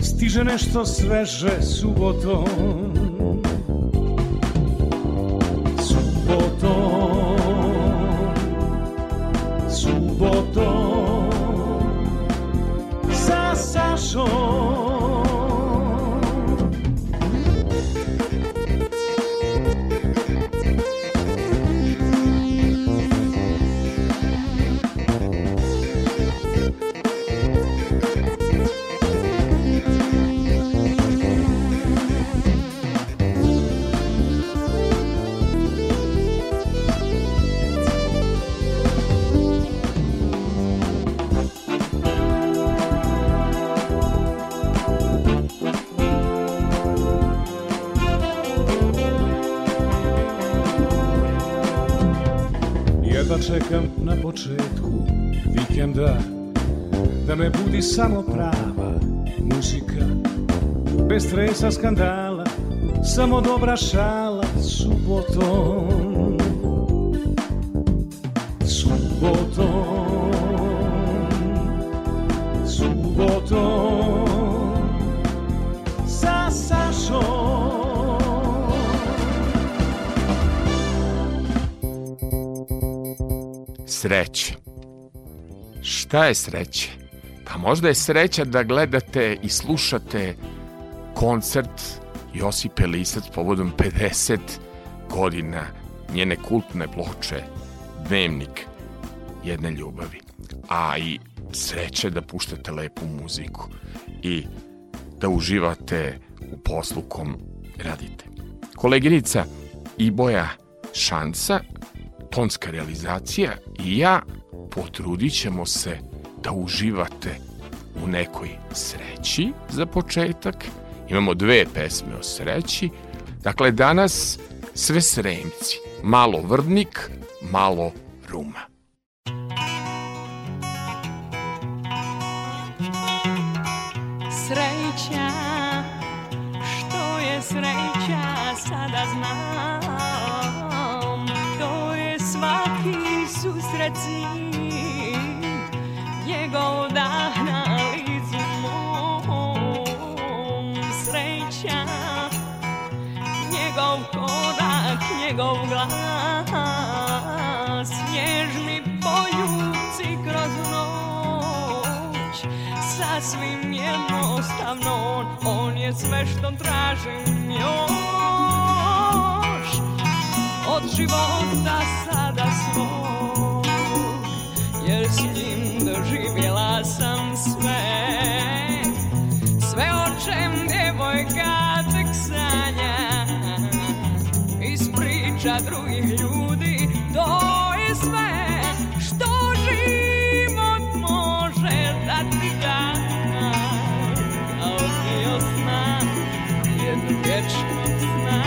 stiže nešto sveže subotom. Samo prava muzika. Bez stresa skandala Samo dobra šala subotom. Subotom. Subotom. Sa Sašom. Sreće. Šta je sreće? Pa možda je sreća da gledate i slušate koncert Josipe Lisac povodom 50 godina njene kultne ploče Dnevnik jedne ljubavi. A i sreće da puštate lepu muziku i da uživate u poslu kom radite. Koleginica Iboja Šanca tonska realizacija i ja potrudit ćemo se da uživate u nekoj sreći za početak. Imamo dve pesme o sreći. Dakle, danas sve sremci. Malo vrdnik, malo ruma. Sreća, što je sreća, sada znam To je svaki susret s njim Njegov dah na njegov glas. Nježni poljuci kroz noć Sasvim jednostavno on je sve što tražim još. Od života sada svog Jer s njim doživjela sam sve. Sve o čem djevojka priča drugih ljudi To je sve što život može dati da. A odnio sna jednu vječnog sna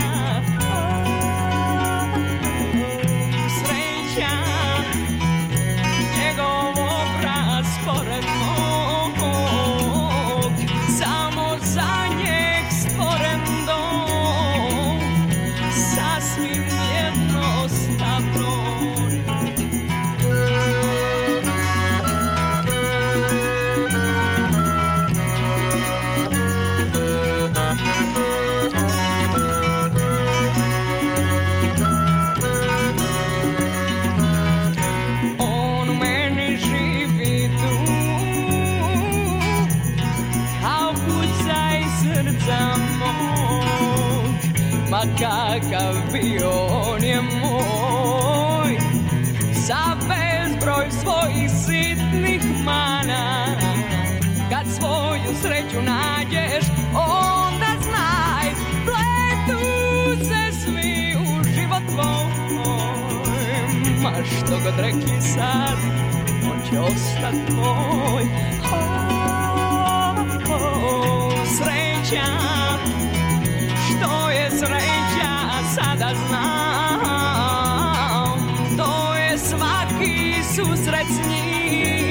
Što god rekli sad On će ostat moj. Oh, oh, sreća Što je sreća sada znam. To je svaki susret s njim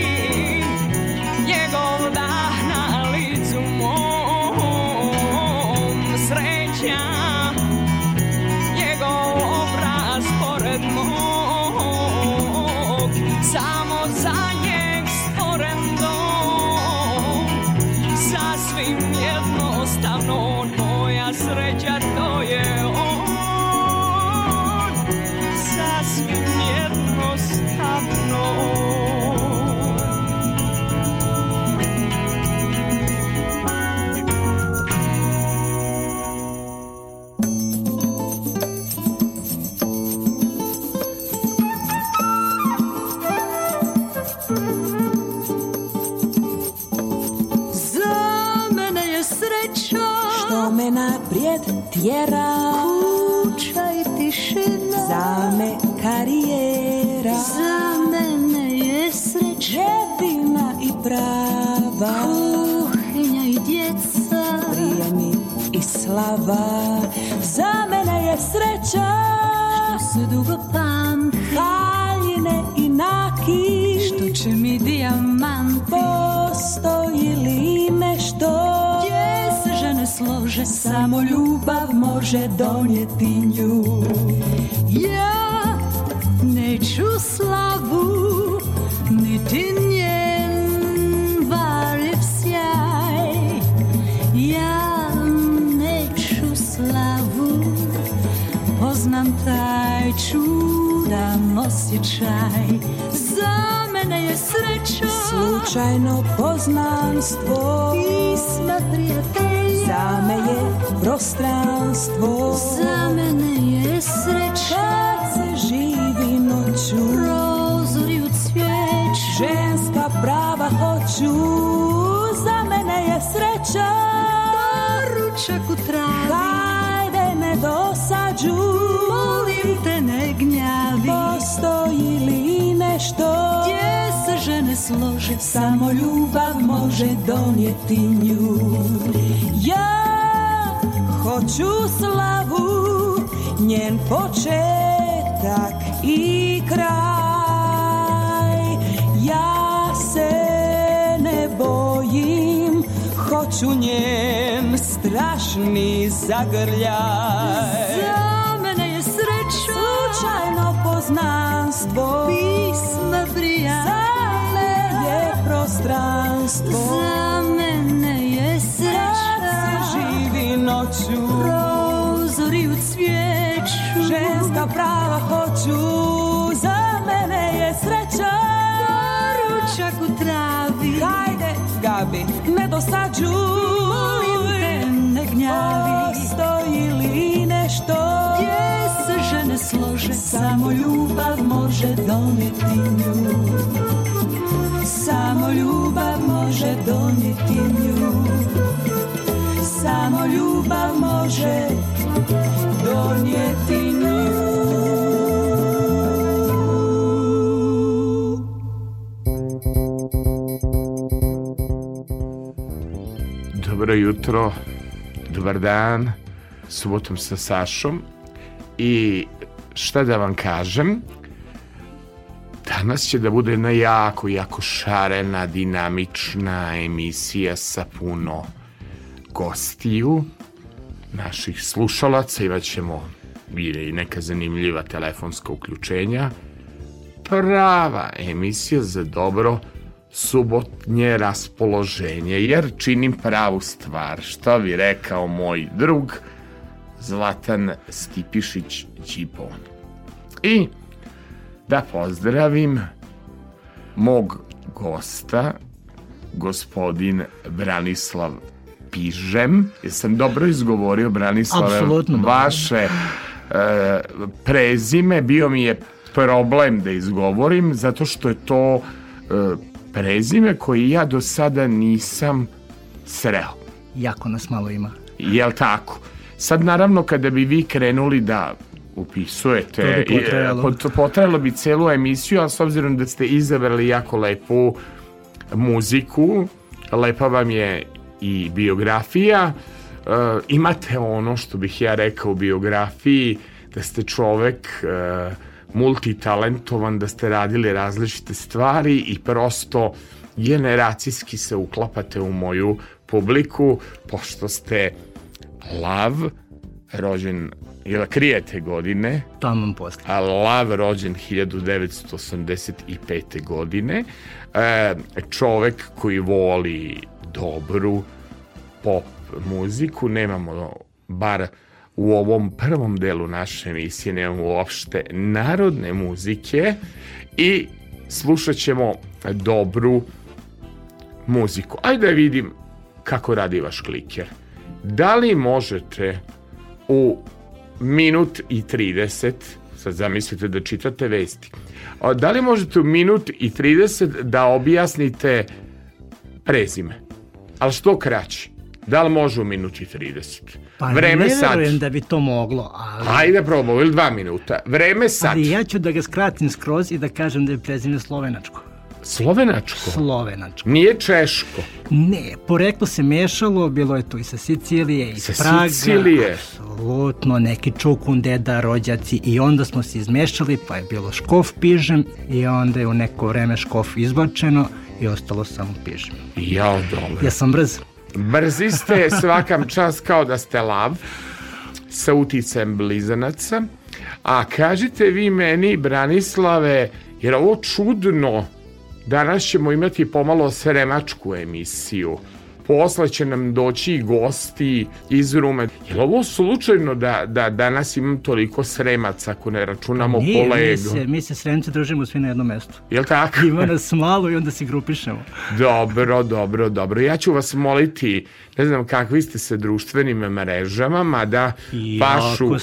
tierra. Može donijeti nju. Ja neću slavu Niti njen varljiv sjaj. Ja neću slavu Poznam taj čudan osjećaj. Za mene je sreća Slučajno poznanstvo. Pisma prijatelja Za me je prostranstvo. Za mene je sreća. Kad se živi noću. Prozori u cvijeću. Ženska prava hoću. Za mene je sreća. Ručak u travi. Hajde ne dosađu se žene slože Samo ljubav može donijeti nju. Ja hoću slavu Njen početak i kraj. Ja se ne bojim Hoću njen strašni zagrljaj. Za mene je sreća Slučajno poznanstvo prostranstvo Za mene je sreća živi noću. Prozori u cvijeću. Ženska prava hoću. Za mene je sreća. Ručak u travi. Hajde, Gabi, ne dosađuj. Molim te ne gnjavi. Postoji li nešto? Gdje se žene slože? Samo ljubav može donijeti nju Samo ljubav može donijeti nju. Samo ljubav može donijeti nju. Dobro jutro, dobar dan, subotom sa Sašom. I šta da vam kažem, danas će da bude jedna jako, jako šarena, dinamična emisija sa puno gostiju, naših slušalaca, imat ćemo i neka zanimljiva telefonska uključenja, prava emisija za dobro subotnje raspoloženje, jer činim pravu stvar, što bi rekao moj drug Zlatan Stipišić Ćipon. I da pozdravim mog gosta, gospodin Branislav Pižem. Jesam dobro izgovorio, Branislave? Apsolutno dobro. Vaše e, prezime bio mi je problem da izgovorim, zato što je to e, prezime koje ja do sada nisam sreo. Jako nas malo ima. Jel tako? Sad naravno kada bi vi krenuli da upisujete, To bi potrajalo. i, pot- potrajalo bi celu emisiju, a s obzirom da ste izabrali jako lepu muziku, lepa vam je i biografija, imate ono što bih ja rekao u biografiji, da ste čovek uh, multitalentovan, da ste radili različite stvari i prosto generacijski se uklapate u moju publiku, pošto ste lav, rođen ili krijete godine. Tamam posle. A Lav rođen 1985. godine. E, čovek koji voli dobru pop muziku. Nemamo bar u ovom prvom delu naše emisije nemamo uopšte narodne muzike i slušat ćemo dobru muziku. Ajde da vidim kako radi vaš kliker. Da li možete u minut i 30, sad zamislite da čitate vesti, da li možete u minut i 30 da objasnite prezime? Ali što kraći? Da li može u minuti 30? Pa Vreme ne verujem da bi to moglo. Ali... Ajde probamo, ili dva minuta. Vreme sad. Ali ja ću da ga skratim skroz i da kažem da je prezime slovenačko. Slovenačko? Slovenačko. Nije češko? Ne, poreklo se mešalo, bilo je to i sa Sicilije, i sa Praga. Sicilije? Apsolutno, neki čukun, deda, rođaci i onda smo se izmešali, pa je bilo škof pižem i onda je u neko vreme škof izbačeno i ostalo samo pižem. Jao, dobro. Ja sam brz. Brzi ste, svakam čas kao da ste lav sa uticajem blizanaca. A kažite vi meni, Branislave, jer ovo čudno, danas ćemo imati pomalo sremačku emisiju posle će nam doći gosti iz Rume. Je li ovo slučajno da, da danas imam toliko sremaca ako ne računamo Nije, kolegu? Mi se, mi se sremci družimo svi na jednom mestu. Je li tako? Ima nas malo i onda se grupišemo. Dobro, dobro, dobro. Ja ću vas moliti, ne znam kakvi ste se društvenim mrežama, mada pašu,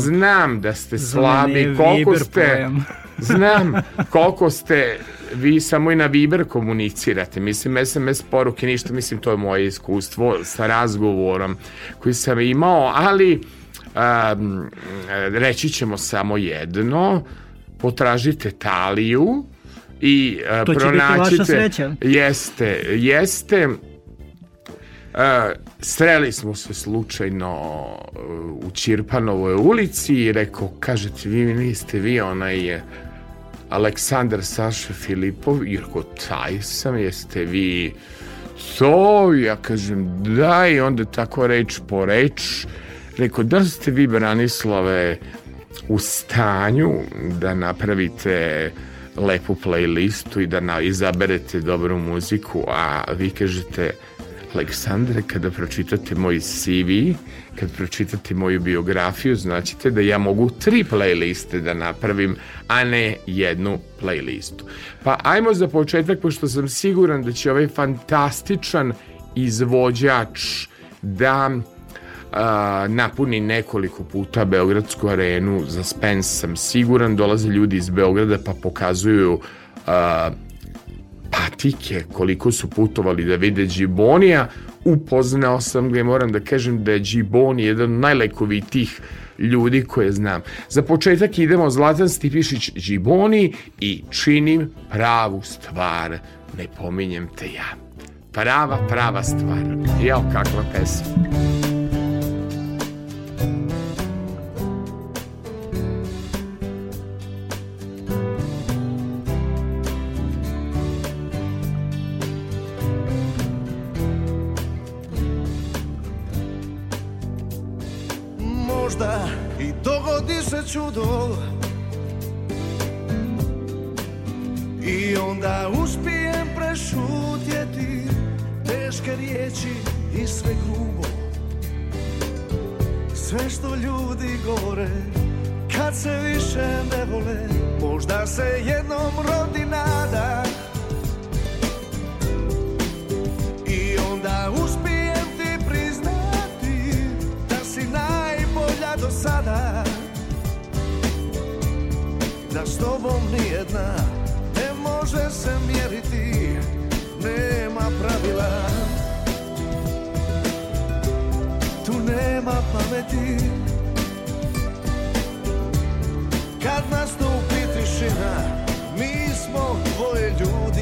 znam da ste slabi, koliko ste, znam koliko ste vi samo i na Viber komunicirate. Mislim, SMS poruke, ništa, mislim, to je moje iskustvo sa razgovorom koji sam imao, ali um, reći ćemo samo jedno, potražite taliju i uh, to će pronaćite... biti vaša sreća. Jeste, jeste. Sreli smo se slučajno u Čirpanovoj ulici i rekao, kažete, vi niste vi onaj Aleksandar Saša Filipov, Irko, taj sam, jeste vi to? Ja kažem, da, i onda tako reč po reč, rekao, da ste vi, Branislave, u stanju da napravite lepu playlistu i da na, izaberete dobru muziku, a vi kažete, Aleksandre, kada pročitate moj CV, kad pročitate moju biografiju, znaćete da ja mogu tri playliste da napravim, a ne jednu playlistu. Pa ajmo za početak, pošto sam siguran da će ovaj fantastičan izvođač da a, napuni nekoliko puta Beogradsku arenu za Spence sam siguran dolaze ljudi iz Beograda pa pokazuju a, patike koliko su putovali da vide Džibonija upoznao sam ga i moram da kažem da je Džiboni jedan od najlekovitih ljudi koje znam. Za početak idemo Zlatan Stipišić Džiboni i činim pravu stvar. Ne pominjem te ja. Prava, prava stvar. Jao, kakva pesma. S tobom nijedna. Ne može se mjeriti, nema pravila. Tu nema pameti, kad nastupi tišina, mi smo dvoje ljudi,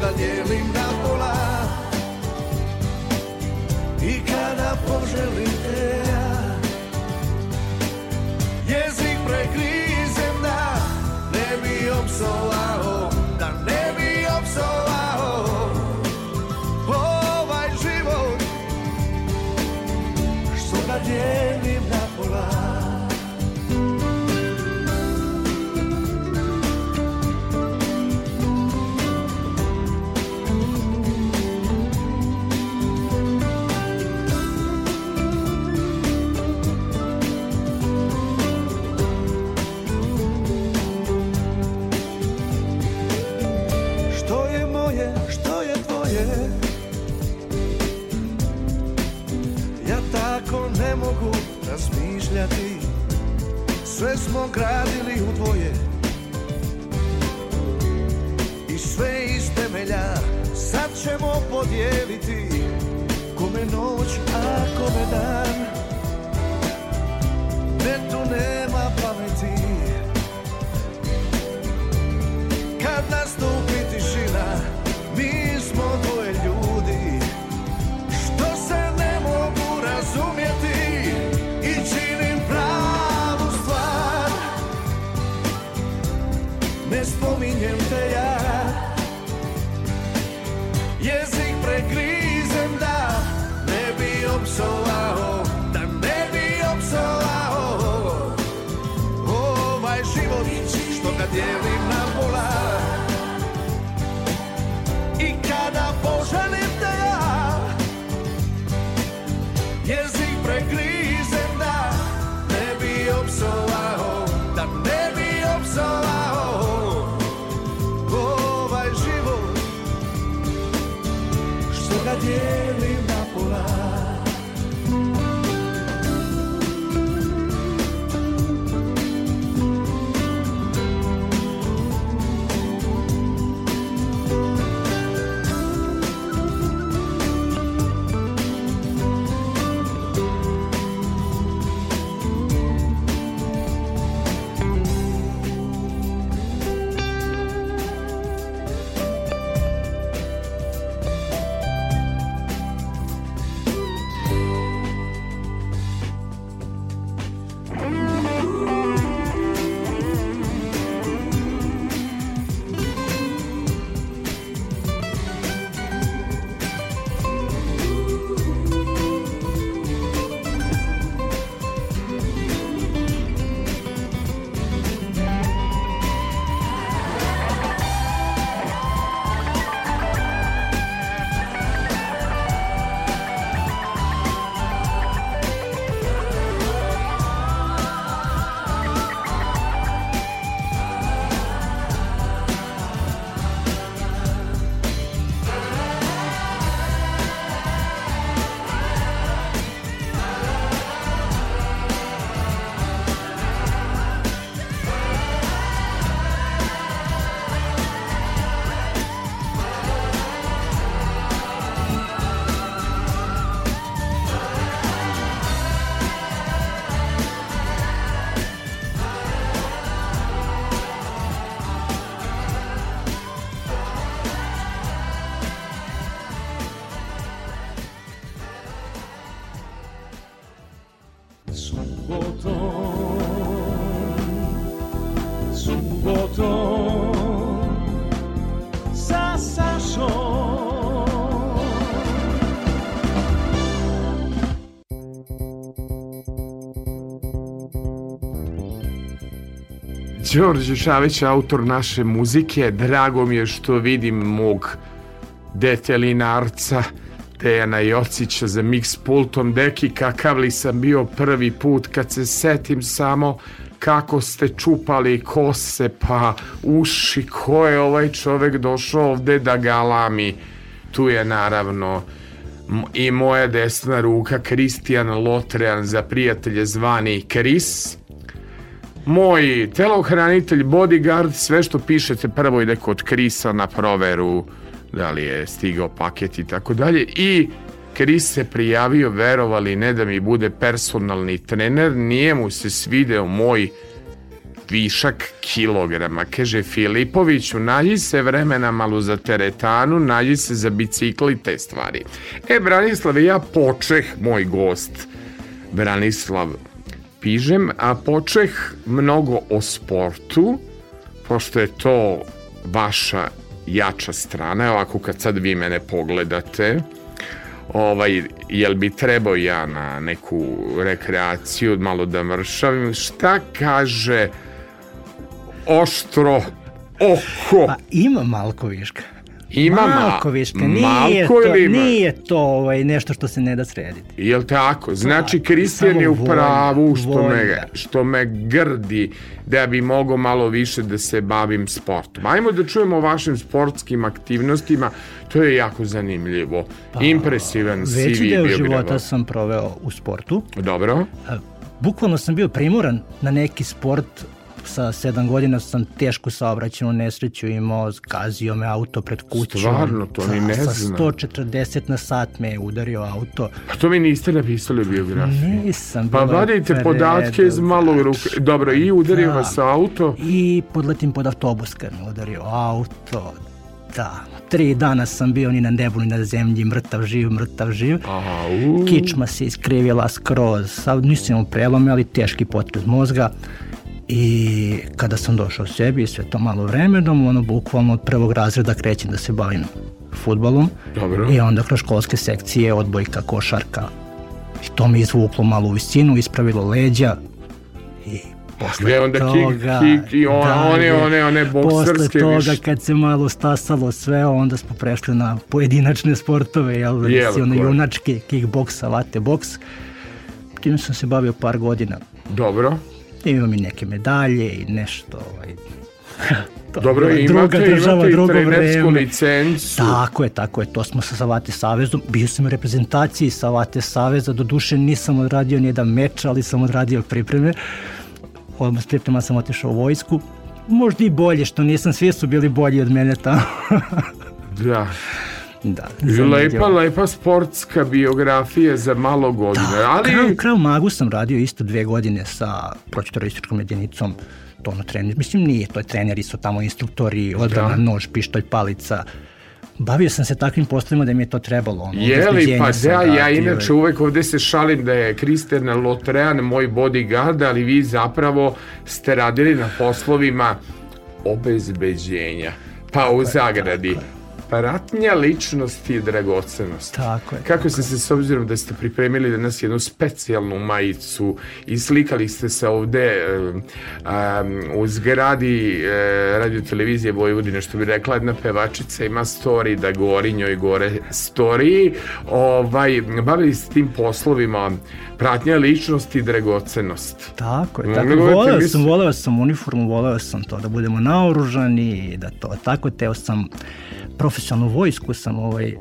Daniel. Sve smo gradili u dvoje. I sve iz temelja Sad ćemo podijeliti. Kome noć, a kome dan. Ne tu nema pameti. Kad nastupi što Đorđe Šavić, autor naše muzike, drago mi je što vidim mog detelinarca Dejana Jocića za mix pultom. Deki, kakav li sam bio prvi put kad se setim samo kako ste čupali kose pa uši, ko je ovaj čovek došao ovde da galami. Tu je naravno i moja desna ruka Kristijan Lotrean za prijatelje zvani Kris moj telohranitelj, bodyguard, sve što pišete prvo ide kod Krisa na proveru da li je stigao paket i tako dalje i Kris se prijavio, verovali ne da mi bude personalni trener, nije mu se svideo moj višak kilograma. Kaže Filipoviću, nađi se vremena malo za teretanu, nađi se za bicikli te stvari. E, Branislave, ja počeh moj gost, Branislav Pižem, a počeh mnogo o sportu, pošto je to vaša jača strana, ovako kad sad vi mene pogledate, ovaj, jel bi trebao ja na neku rekreaciju malo da mršavim, šta kaže oštro oko? Pa ima malko viška. Ima ma- malko viška. Nije, malko to, ima? nije to ovaj, nešto što se ne da srediti. Jel tako? Znači, Kristijan je u pravu što me, što me grdi da bi mogao malo više da se bavim sportom. Ajmo da čujemo o vašim sportskim aktivnostima. To je jako zanimljivo. Impresivan si Pa, Veći deo života sam proveo u sportu. Dobro. bukvalno sam bio primoran na neki sport sa sedam godina sam tešku saobraćenu nesreću imao, zgazio me auto pred kućom. Stvarno, to ni ne Sa znam. 140 na sat me je udario auto. Pa to mi niste napisali u biografiji. Nisam Pa vadite podatke iz preduga. malog ruke. Dobro, i udario Da. vas auto. I podletim pod autobus kad me udario auto. Da, tri dana sam bio ni na nebu ni na zemlji, mrtav živ, mrtav živ. Au. Kičma se iskrivila skroz, sad nisam imao prelome, ali teški potres mozga. I kada sam došao sebi, sve to malo vremenom, ono, bukvalno od prvog razreda krećem da se bavim futbolom. Dobro. I onda kroz školske sekcije, odbojka, košarka. I to me izvuklo malo u visinu, ispravilo leđa. I posle Gde onda toga, kick i on, one, one, one bokserske Posle toga, više. kad se malo stasalo sve, onda smo prešli na pojedinačne sportove, jel, Jel, jel ono koje? junački kickboks, savate boks. Tim sam se bavio par godina. Dobro. Imam i neke medalje i nešto, ovaj, to je Dobro, imate, druga država, imate drugo trenersku vreme. licencu. Tako je, tako je, to smo sa Savate Savezom. Bio sam u reprezentaciji Savate Saveza, do duše nisam odradio nijedan meč, ali sam odradio pripreme. Odmah s priprema sam otišao u vojsku. Možda i bolje, što nisam, svi su bili bolji od mene tamo. Da. Da, lepa, lepa sportska biografija za malo godine. Ali, Krav, krav magu sam radio isto dve godine sa protiterorističkom jedinicom, to ono trener, mislim nije, to je treneri su tamo instruktori, odbrana, Da. nož, pištolj, palica. Bavio sam se takvim poslovima da mi je to trebalo. Ono, je li, obezbeđenje pa sam da, ja inače uvek ovde se šalim da je Kristena Lotrean moj bodyguard, ali vi zapravo ste radili na poslovima obezbeđenja. Pa u zagradi. Pratnja ličnosti i dragocenost. Tako je. Kako ste se, s obzirom da ste pripremili danas jednu specijalnu majicu i slikali ste se ovde um, u zgradi uh, radio televizije Vojvodine, što bi rekla jedna pevačica, ima story da gori njoj gore story, ovaj, bavili ste tim poslovima pratnja ličnosti i dragocenost. Tako je, tako. Voleo sam, voleo sam uniformu, voleo sam to da budemo naoružani, da to tako, teo sam profesionalnu vojsku sam ovaj,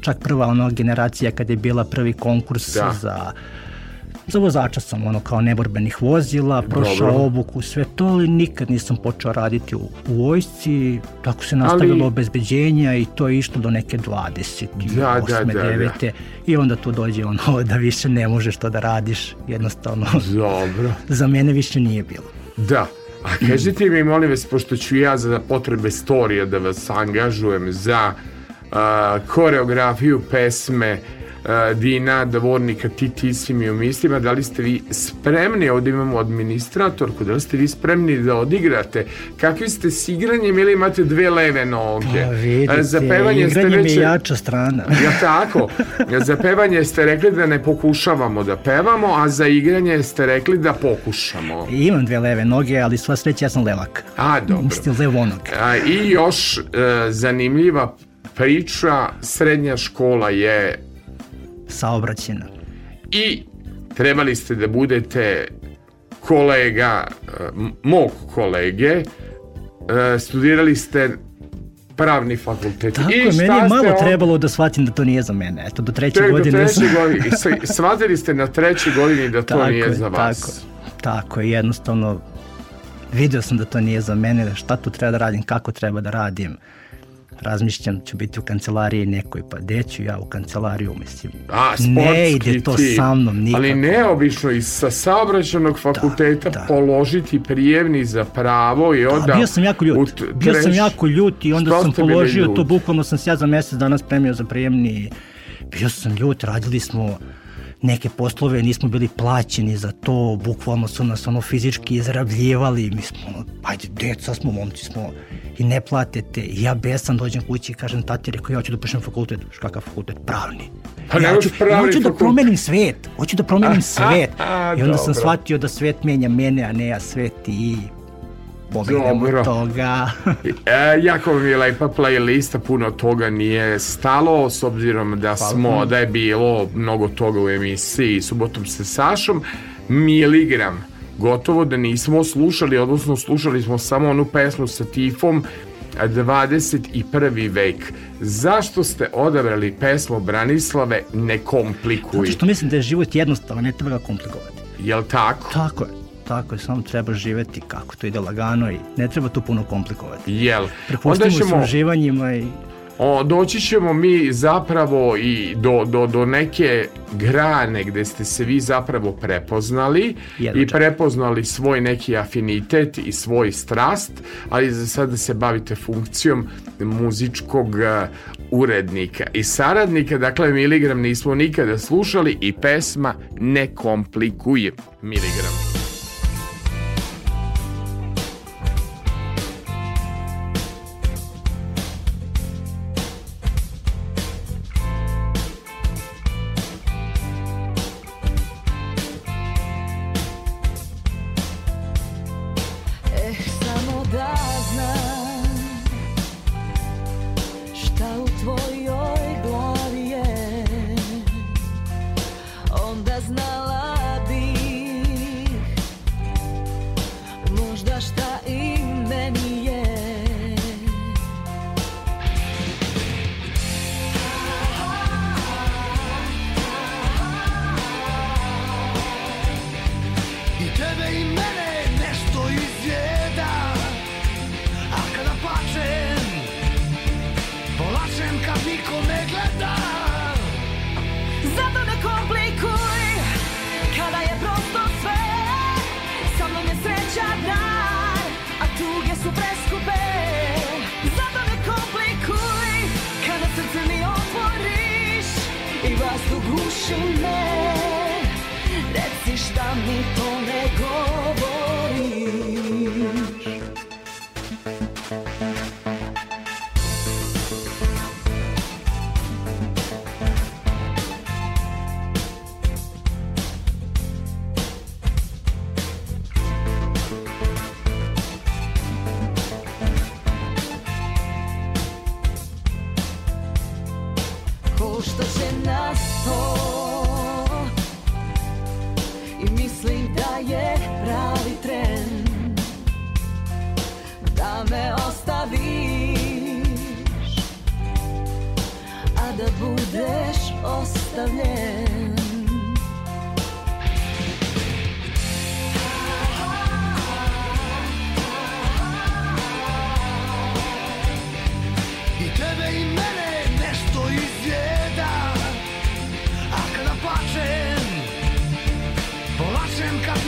čak prva ona generacija kad je bila prvi konkurs Da. za za vozača sam ono kao neborbenih vozila, prošao Dobro. obuku, sve to, ali nikad nisam počeo raditi u, u vojsci, tako se nastavilo Ali- obezbeđenja i to je išlo do neke 20, Da, da, 8, da, da. 9. I onda tu dođe ono da više ne možeš to da radiš, jednostavno Dobro. za mene više nije bilo. Da. A kažite mi, molim vas, pošto ću ja za potrebe storija da vas angažujem za a, koreografiju pesme Dina, Dvornika, ti, ti si mi u mislima, da li ste vi spremni, ovdje imamo administratorku, da li ste vi spremni da odigrate? Kakvi ste s igranjem ili imate dve leve noge? Pa vidite, za pevanje ste već... je jača strana. Ja tako, za pevanje ste rekli da ne pokušavamo da pevamo, a za igranje ste rekli da pokušamo. Imam dve leve noge, ali sva sreća ja sam levak. A, dobro. Mislim, levonog. A, I još e, zanimljiva priča, srednja škola je Saobraćena. i trebali ste da budete kolega, mog kolege, e, studirali ste pravni fakultet. Tako I meni je ste malo onda- trebalo da shvatim da to nije za mene. Eto, do treće Tek do godine sam... treće godine. I s- shvatili ste na trećoj godini da to Tako nije je, za vas. Tako, tako je, jednostavno video sam da to nije za mene, šta tu treba da radim, kako treba da radim. Razmišljam, ću biti u kancelariji nekoj, pa gde ću ja u kancelariju, mislim. A, ne ide to ti. sa mnom nikako. Ali neobično i sa saobraćenog fakulteta da. položiti prijemni za pravo i onda... A bio sam jako ljut. t- Bio sam jako ljut i onda sam položio to, bukvalno sam se ja za mesec dana spremio za prijemni. Bio sam ljut, radili smo neke poslove, nismo bili plaćeni za to, bukvalno su nas ono fizički izrabljivali, mi smo ono, ajde, deca smo, momci smo i ne platete. I ja besan dođem kući i kažem tati, rekao, ja hoću da upišem fakultet.Š kakav fakultet? Pravni. Pa ja hoću, ja hoću da fakultet. promenim svet, hoću da promenim svet. a, I onda sam dobro. shvatio da svet menja mene, a ne ja svet i pobegnemo Dobro. toga. E, jako mi je lepa playlista, puno toga nije stalo, s obzirom da smo, da je bilo mnogo toga u emisiji subotom sa Sašom, miligram, gotovo da nismo slušali, odnosno slušali smo samo onu pesmu sa Tifom, 21. vek. Zašto ste odabrali pesmu Branislave Ne komplikuj? Zato što mislim da je život jednostavan, ne treba ga komplikovati. jel tako? Tako je. Tako je, samo treba živeti kako to ide lagano i ne treba tu puno komplikovati. Jel? Prepustimo ćemo... se uživanjima i o, doći ćemo mi zapravo i do, do, do neke grane gde ste se vi zapravo prepoznali Jedno i prepoznali svoj neki afinitet i svoj strast, ali za sada se bavite funkcijom muzičkog uh, urednika i saradnika, dakle Miligram nismo nikada slušali i pesma ne komplikuje Miligram.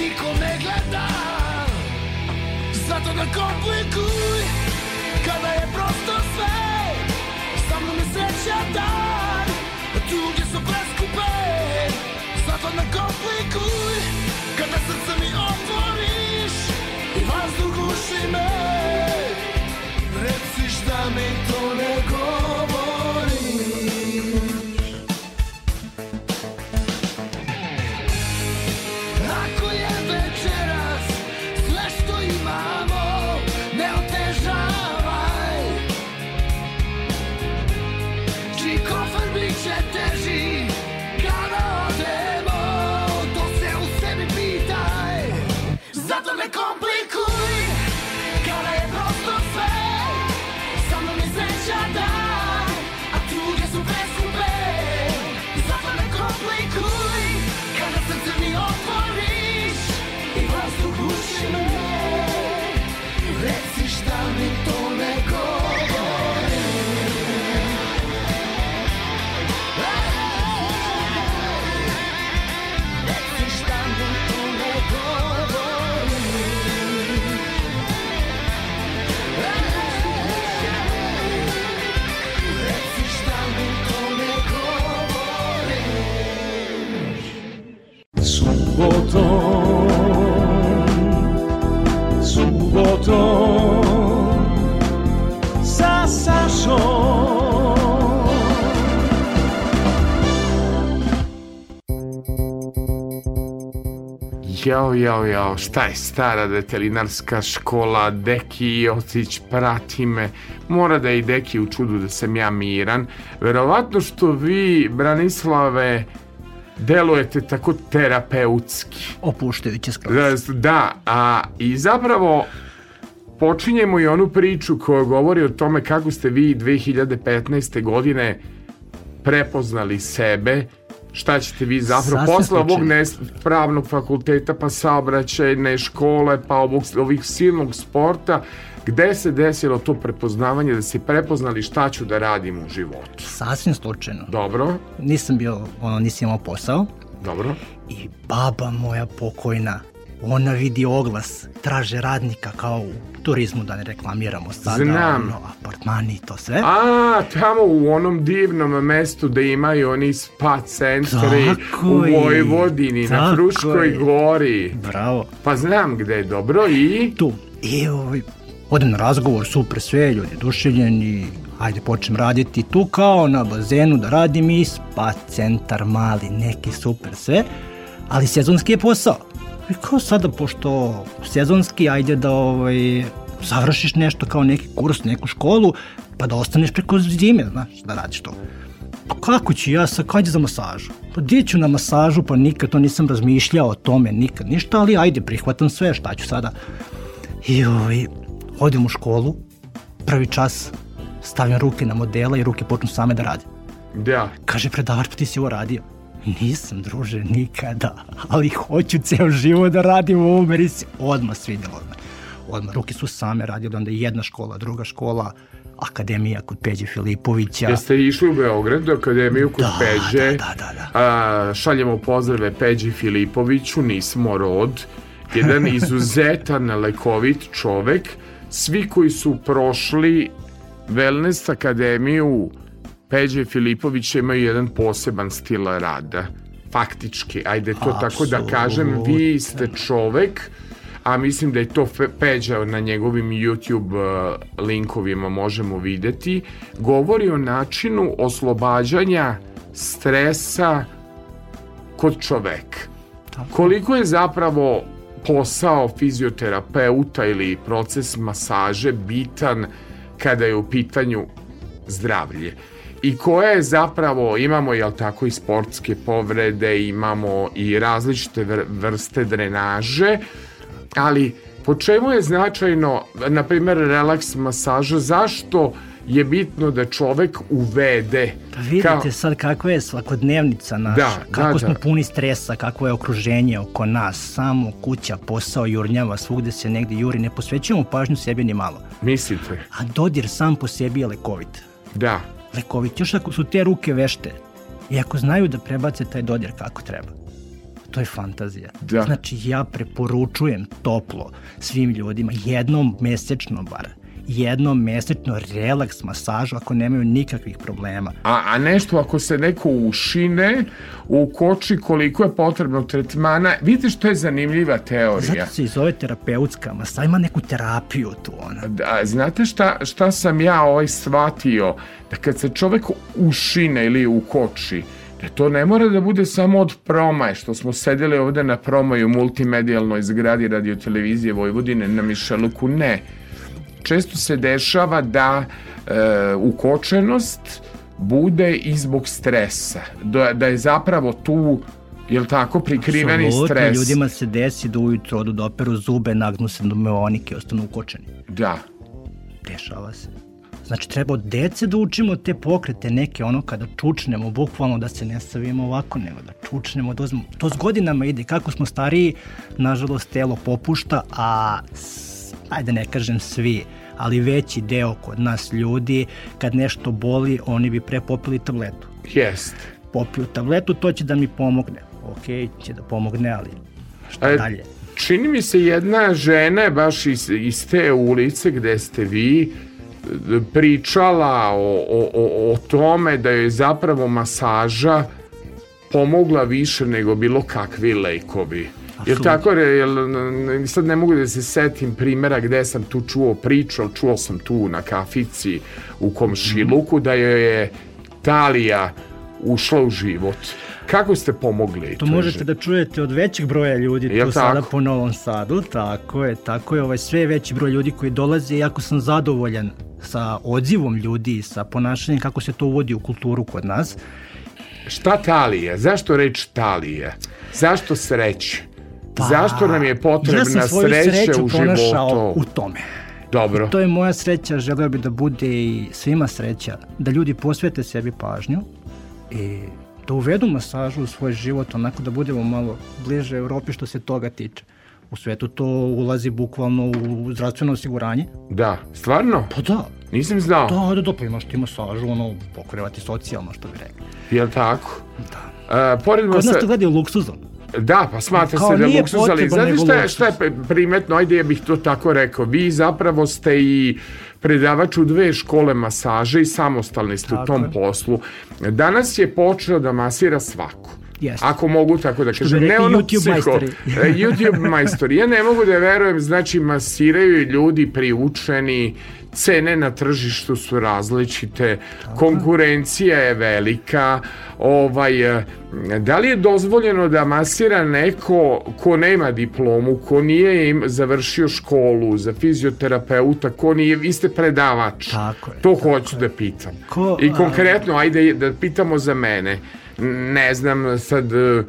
niko ne gleda. Zato ga komplikuj Kada je prosto sve. Sa mnom je sreća dan Tuge su preskupe. Zato ga komplikuj Kada srce mi otvoriš I vazduh uši me. Reciš da mi to ne govoriš Jao, jao, jao, šta je stara detelinarska škola, Deki Jocić, prati me. Mora da je i Deki u čudu da sam ja miran. Verovatno što vi, Branislave, delujete tako terapeutski. Opuštajuće skroz. Da, da, a i zapravo počinjemo i onu priču koja govori o tome kako ste vi 2015. godine prepoznali sebe Šta ćete vi zapravo posle ovog nes, pravnog fakulteta, pa saobraćajne škole, pa ovog, ovih silnog sporta, gde se desilo to prepoznavanje, da ste prepoznali šta ću da radim u životu? Sasvim slučajno. Dobro, Nisam bio, ono, nisam imao posao dobro. i baba moja pokojna, ona vidi oglas, traže radnika kao u turizmu, da ne reklamiramo sada, Znam. ono, apartmani i to sve. A, tamo u onom divnom mestu da imaju oni spa centri Tako u Vojvodini, na tako Fruškoj je. gori. Bravo. Pa znam gde je dobro i... tu. I ovaj, odem na razgovor, super sve, ljudi duševljeni, ajde počnem raditi tu kao na bazenu da radim i spa centar mali, neki super sve, ali sezonski je posao. I kao sada, pošto sezonski, ajde da ovaj, završiš nešto kao neki kurs, neku školu, pa da ostaneš preko zime, znaš, da radiš to. Pa kako ću ja sad, kad za masažu? Pa gdje ću na masažu, pa nikad to nisam razmišljao o tome, nikad ništa, ali ajde, prihvatam sve, šta ću sada? I ovaj, odem u školu, prvi čas stavljam ruke na modela i ruke počnu same da rade. Da. Kaže predavač, pa ti si ovo radio. Nisam, druže, nikada, ali hoću ceo život da radim u ovom, jer se odmah svidjelo. Odmah. odmah, ruke su same radile, onda jedna škola, druga škola, akademija kod Peđe Filipovića. Jeste išli u Beograd, akademiju kod Da, Peđe. da, da, da, da. A, šaljemo pozdrave Peđi Filipoviću, nismo rod. Jedan izuzetan, lekovit čovek. Svi koji su prošli Wellness akademiju Peđe Filipovića imaju jedan poseban stil rada. Faktički, ajde to tako da kažem, vi ste čovek, a mislim da je to Peđa na njegovim YouTube uh, linkovima možemo videti, govori o načinu oslobađanja stresa kod čoveka. Koliko je zapravo posao fizioterapeuta ili proces masaže bitan kada je u pitanju zdravlje? I koje je zapravo, imamo jel tako i sportske povrede, imamo i različite vr- vrste drenaže, ali po čemu je značajno, na primjer, relaks masaža, zašto je bitno da čovek uvede Pa vidite kao- sad kakva je svakodnevnica naša, Da, kako da, smo da. puni stresa, kakvo je okruženje oko nas, samo kuća, posao, jurnjava, svugde se negde juri, ne posvećujemo pažnju sebi ni malo. Mislite? A dodir sam po sebi je lekovit. Da. Lekovit, još ako su te ruke vešte i ako znaju da prebace taj dodir kako treba. To je fantazija. Da. Znači ja preporučujem toplo svim ljudima jednom mesečno bar jednom mesečno relaks masažu ako nemaju nikakvih problema. A, a nešto ako se neko ušine, ukoči koliko je potrebno tretmana, vidite što je zanimljiva teorija. Zato se i zove terapeutska masaž, ima neku terapiju tu ona. Da, znate šta, šta sam ja ovaj shvatio? Da kad se čovek ušine ili ukoči, da to ne mora da bude samo od promaje, što smo sedeli ovde na promaju multimedijalnoj zgradi radio televizije Vojvodine na Mišeluku, ne. Često se dešava da e, ukočenost bude i zbog stresa. Da, da je zapravo tu jel tako, prikriveni Apsolutno, stres. ljudima se desi da ujutro odu da operu zube, nagnu se do meonike i ostanu ukočeni. Da. Dešava se. Znači, treba od dece da učimo te pokrete neke, ono kada čučnemo, bukvalno da se ne stavimo ovako, nego da čučnemo, da uzmemo. To s godinama ide, kako smo stariji, nažalost, telo popušta, a, ajde ne kažem svi, ali veći deo kod nas ljudi, kad nešto boli, oni bi pre popili tabletu. Jest. Popiju tabletu, to će da mi pomogne. Ok, će da pomogne, ali šta E, dalje? Čini mi se jedna žena baš iz, iz te ulice gde ste vi e, pričala o, o, o, o tome da je zapravo masaža pomogla više nego bilo kakvi lekovi. Apsolutno. tako, jel, n- sad ne mogu da se setim primjera gde sam tu čuo priču, ali čuo sam tu na kafici u komšiluku da joj je Talija ušla u život. Kako ste pomogli? To možete da čujete od većeg broja ljudi Jel tu sada po Novom Sadu, tako je, tako je, ovaj sve veći broj ljudi koji dolaze, jako sam zadovoljan sa odzivom ljudi, sa ponašanjem kako se to uvodi u kulturu kod nas. Šta talija? Zašto reč talija? Zašto sreće? Zašto nam je potrebna Pa, ja sreća sreću u životu? u tome. Dobro. To je moja sreća, želeo bi da bude i svima sreća, da ljudi posvete sebi pažnju i da uvedu masažu u svoj život, onako da budemo malo bliže Evropi što se toga tiče. U svetu to ulazi bukvalno u zdravstveno osiguranje. Da, stvarno? Pa da. Nisam znao. Da, da, da, pa imaš ti masažu, ono, pokrivati socijalno, što bi rekli. Jel tako? Da. Uh, pored Kod nas to gledaju luksuzom. Da, pa smatra Kao se da luksuz, ali znate šta je, šta je primetno, ajde ja bih to tako rekao, vi zapravo ste i predavač u dve škole masaže i samostalni ste u tom je. poslu. Danas je počeo da masira svako. Jeste. Ako mogu tako da kažem. rekli ono YouTube psiho- majstori. E, YouTube majstori. Ja ne mogu da verujem, znači masiraju ljudi priučeni, cene na tržištu su različite, konkurencija je velika, ovaj, e, da li je dozvoljeno da masira neko ko nema diplomu, ko nije im završio školu za fizioterapeuta, ko nije, vi ste predavač. Tako je, To tako hoću da pitam. Ko, I konkretno, ajde da pitamo za mene. Ne znam, sad uh,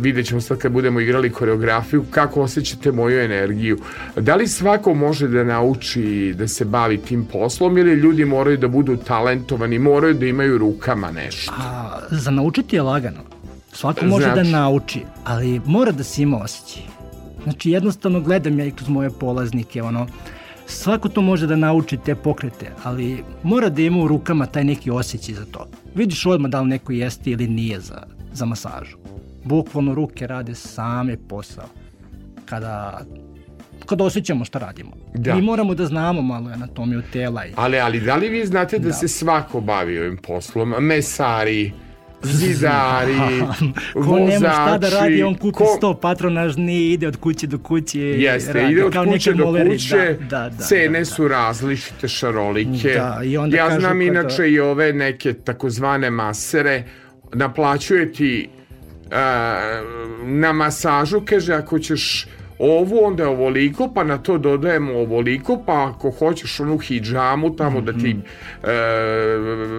vidjet ćemo sad kad budemo igrali koreografiju, kako osjećate moju energiju. Da li svako može da nauči da se bavi tim poslom ili ljudi moraju da budu talentovani, moraju da imaju rukama nešto? A, za naučiti je lagano. Svako može Znači? da nauči, ali mora da se ima osjećaj. Znači jednostavno gledam ja i kroz moje polaznike, ono, svako to može da nauči te pokrete, ali mora da ima u rukama taj neki osjećaj za to. Vidiš odmah da li neko jeste ili nije za, za masažu. Bukvalno ruke rade same posao. Kada kada osjećamo šta radimo. Da. Mi moramo da znamo malo anatomiju tela i Ali, ali da li vi znate da, Da. se svako bavi ovim poslom? Mesari, zidari, Ko nema šta da radi, on kupi ko- sto patronažni i ide od kuće do kuće. Jeste, radi, ide od kao kuće do moleri, kuće, da, da, da, cene da, da. su različite, šarolike. Da, i onda ja kažu znam inače i ove neke takozvane masere, naplaćuje ti a, na masažu, kaže ako ćeš ovu, onda je ovoliko, pa na to dodajemo ovoliko, pa ako hoćeš onu hidžamu tamo da ti e,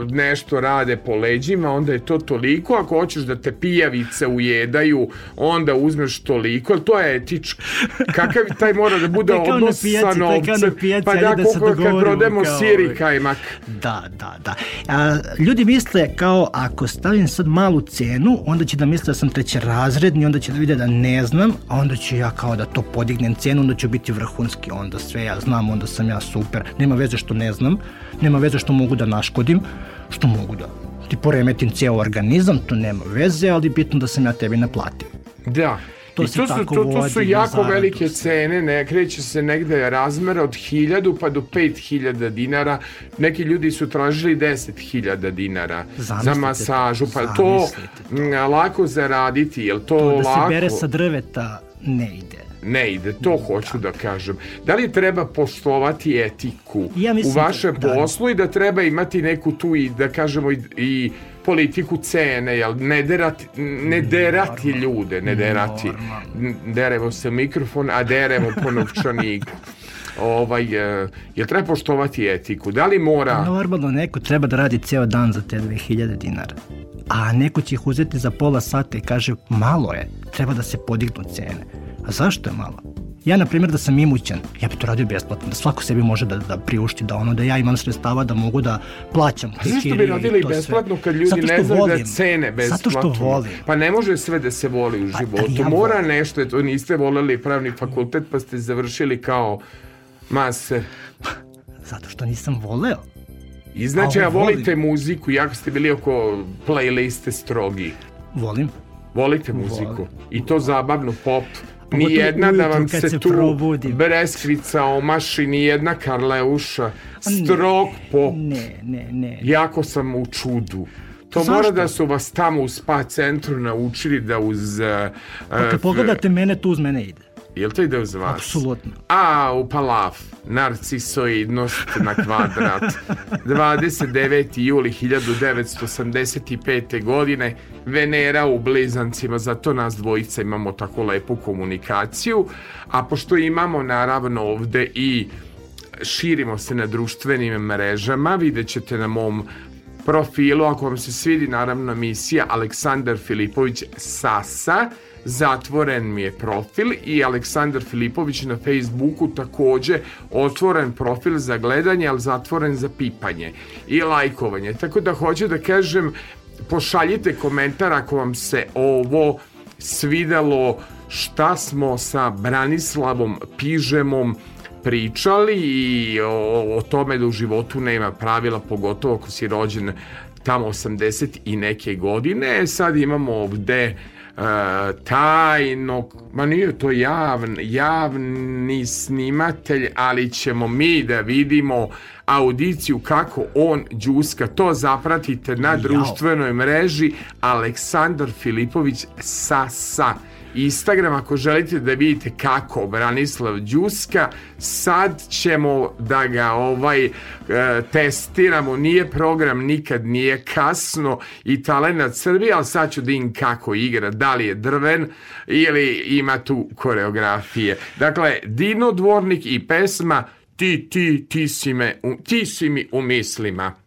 nešto rade po leđima, onda je to toliko, ako hoćeš da te pijavice ujedaju, onda uzmeš toliko, to je etičko. Kakav taj mora da bude odnos pijaci, sa novcem? pijaci, Pa da, da koliko kad prodemo kao sir i ovaj. kajmak. Da, da, da. A, ljudi misle kao ako stavim sad malu cenu, onda će da misle da sam trećerazredni, onda će da vide da ne znam, a onda ću ja kao da to podignem cenu, onda ću biti vrhunski, onda sve ja znam, onda sam ja super. Nema veze što ne znam, nema veze što mogu da naškodim, što mogu da ti poremetim ceo organizam, to nema veze, ali bitno da sam ja tebi naplatio. Da. To I to su, to, to su jako za velike cene, ne kreće se negde razmera od 1000 pa do 5000 dinara. Neki ljudi su tražili 10.000 dinara za Zamislite, masažu, pa to mm, lako zaraditi, jel to, To da lako? se bere sa drveta ne ide. Ne ide, to hoću da kažem. Da li treba poštovati etiku Ja u da- vašem da. poslu i da treba imati neku tu i da kažemo i, i politiku cene, jel ne derati, ne derati ljude, ne derati. Deremo se mikrofon, a deremo po novčaniku. Ovaj, e, jel treba poštovati etiku? Da li mora... Normalno neko treba da radi ceo dan za te 2000 dinara. A neko će ih uzeti za pola sata i kaže malo je, treba da se podignu cene. A zašto je malo? Ja, na primjer, da sam imućan, ja bi to radio besplatno, da svako sebi može da, da priušti, da ono, da ja imam sredstava da mogu da plaćam. A zašto bi radili to sve. besplatno kad ljudi ne znaju da volim. cene besplatno? Zato što volim. Pa ne može sve da se voli u Pa, životu. ja Mora volim. nešto, eto, niste voleli pravni fakultet pa ste završili kao mase. Zato što nisam voleo. I znači, A a volim. volite muziku, jako ste bili oko playliste strogi. Volim. Volite muziku. I to zabavnu pop. Ni jedna da vam se, se tu probudim. breskvica omaši, ni jedna Karleuša. Strog pop. Ne, ne, ne. Jako sam u čudu. To Zašto? mora da su vas tamo u spa centru naučili da uz... Uh, Pa kad pogledate mene, tu uz mene ide. Jel to ide uz vas? Apsolutno. A, u palaf. Narcisoidnost na kvadrat. 29. juli 1985. godine. Venera u blizancima, zato nas dvojica imamo tako lepu komunikaciju. A pošto imamo naravno ovde i širimo se na društvenim mrežama, vidjet ćete na mom profilu, ako vam se svidi naravno emisija Aleksandar Filipović Sasa, zatvoren mi je profil i Aleksandar Filipović na Facebooku takođe otvoren profil za gledanje, ali zatvoren za pipanje i lajkovanje. Tako da hoću da kažem, pošaljite komentar ako vam se ovo svidelo šta smo sa Branislavom Pižemom pričali i o, o tome da u životu nema pravila, pogotovo ako si rođen tamo 80 i neke godine. Sad imamo ovde tajnog, ma nije to javn, javni snimatelj, ali ćemo mi da vidimo audiciju kako on džuska. To zapratite na društvenoj mreži Aleksandar Filipović sa sa. Instagram ako želite da vidite kako Branislav Đuska sad ćemo da ga ovaj e, testiramo. Nije program nikad nije kasno i talenat Srbije ali sad ću da im kako igra da li je drven ili ima tu koreografije. Dakle Dino Dvornik i pesma ti ti ti si, me, ti si mi u mislima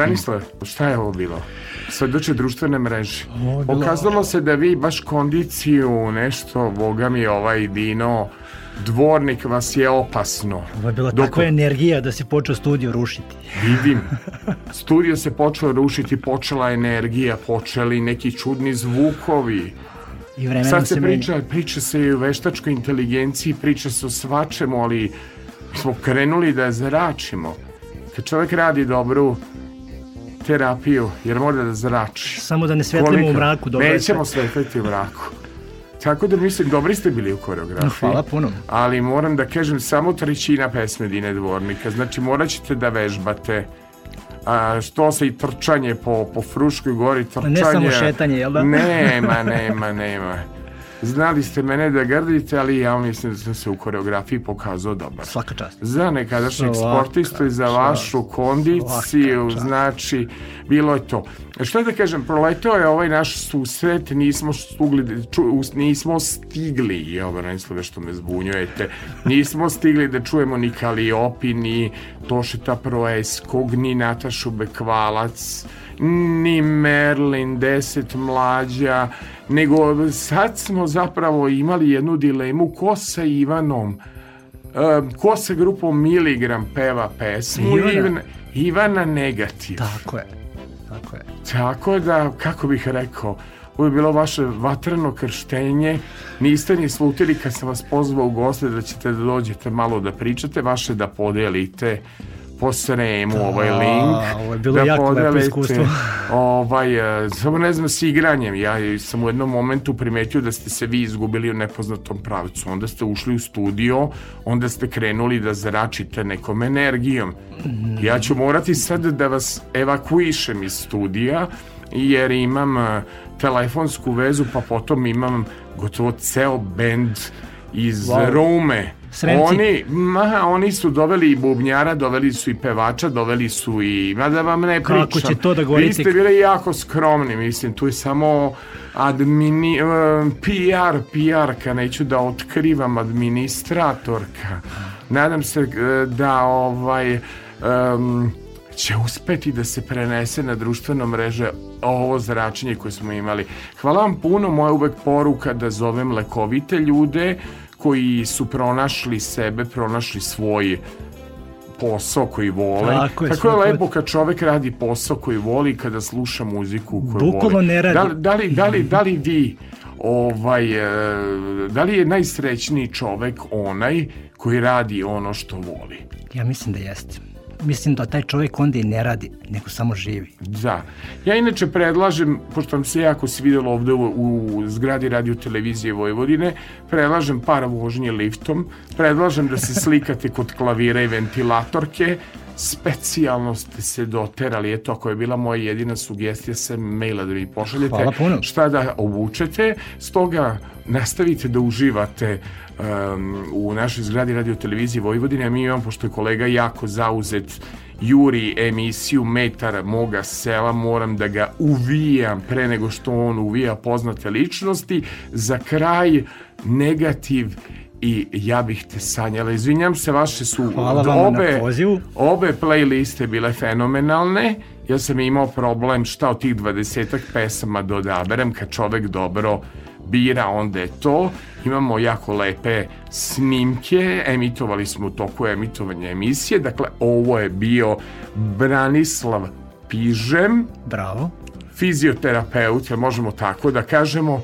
Branislav, šta je ovo bilo? Svedoče društvene mreže. Okazalo se da vi baš kondiciju, nešto, boga mi, ovaj Dino, dvornik vas je opasno. Ovo je bila Dok- takva energija da se počeo studio rušiti. Vidim. Studio se počeo rušiti, počela energija, počeli neki čudni zvukovi. I vremenom Sad se, se priča, priča se i o veštačkoj inteligenciji, priča se o svačemu, ali smo krenuli da zračimo. Kad čovjek radi dobru terapiju, jer mora da zrači. Samo da ne svetlimo Kolika- u mraku. dobro Nećemo sve. svetliti u mraku. Tako da mislim, dobri ste bili u koreografiji. Hvala puno. Ali moram da kažem, samo trećina pesme Dine Dvornika. Znači, morat ćete da vežbate. A, što se i trčanje po, po Fruškoj gori, trčanje... Ne samo šetanje, jel da? Nema, nema, nema. Znali ste mene da grdite, ali ja mislim da sam se u koreografiji pokazao dobar. Svaka čast. Za nekadašnjeg sportistu i za vašu kondiciju, znači, bilo je to. Što da kažem, proletao je ovaj naš susret, nismo stigli, da ču, nismo stigli, evo Branislave što me zbunjujete, nismo stigli da čujemo ni Kaliopi, ni Tošeta Proeskog, ni Natašu Bekvalac, ni Merlin, deset mlađa, nego sad smo zapravo imali jednu dilemu ko sa Ivanom ko sa grupom Miligram peva pesmu. Ivana, Ivana Negativ. Tako je. Tako je. Tako da, kako bih rekao, ovo je bilo vaše vatreno krštenje. Niste ni slutili kad sam vas pozvao u goste da ćete da dođete malo da pričate, vaše da podelite po sremu ovaj link. ovo je bilo da jako lepo iskustvo. Ovaj, e, samo ne znam s igranjem. Ja sam u jednom momentu primetio da ste se vi izgubili u nepoznatom pravcu. Onda ste ušli u studio, onda ste krenuli da zračite nekom energijom. Ja ću morati sad da vas evakuišem iz studija, jer imam e, telefonsku vezu, pa potom imam gotovo ceo bend iz Wow. Rome. Sremci. Oni, ma, oni su doveli i bubnjara, doveli su i pevača, doveli su i... Ma da vam ne pričam. Kako će to da govorite? Vi ste bili jako skromni, mislim, tu je samo admini, eh, PR, PR-ka, neću da otkrivam, administratorka. Nadam se eh, da ovaj... em, će uspeti da se prenese na društveno mreže ovo zračenje koje smo imali. Hvala vam puno, moja uvek poruka da zovem lekovite ljude koji su pronašli sebe, pronašli svoj posao koji vole. Tako je, Tako je lepo kad čovek radi posao koji voli, kada sluša muziku koju Bukvalno voli. ne radi. Da, da, li, da, li, da li vi ovaj, e, da li je najsrećniji čovek onaj koji radi ono što voli? Ja mislim da jeste. Mislim da taj čovjek onda i ne radi, nego samo živi. Da. Ja inače predlažem, pošto vam se jako svidelo ovde u, u zgradi radio televizije Vojvodine, predlažem par vožnje liftom, predlažem da se slikate kod klavira i ventilatorke, specijalno ste se doterali, eto ako je bila moja jedina sugestija sa maila da mi pošaljete Hvala puno. šta da obučete, stoga nastavite da uživate um, u našoj zgradi radio televizije Vojvodine, a mi imamo, pošto je kolega jako zauzet juri emisiju Metar moga sela, moram da ga uvijam pre nego što on uvija poznate ličnosti. Za kraj negativ i ja bih te sanjala. Izvinjam se, vaše su Hvala obe, obe playliste bile fenomenalne. Ja sam imao problem šta od tih dvadesetak pesama da odaberem kad čovek dobro bira, onda je to. Imamo jako lepe snimke, emitovali smo u toku emitovanja emisije. Dakle, ovo je bio Branislav Pižem, Bravo. fizioterapeut, možemo tako da kažemo?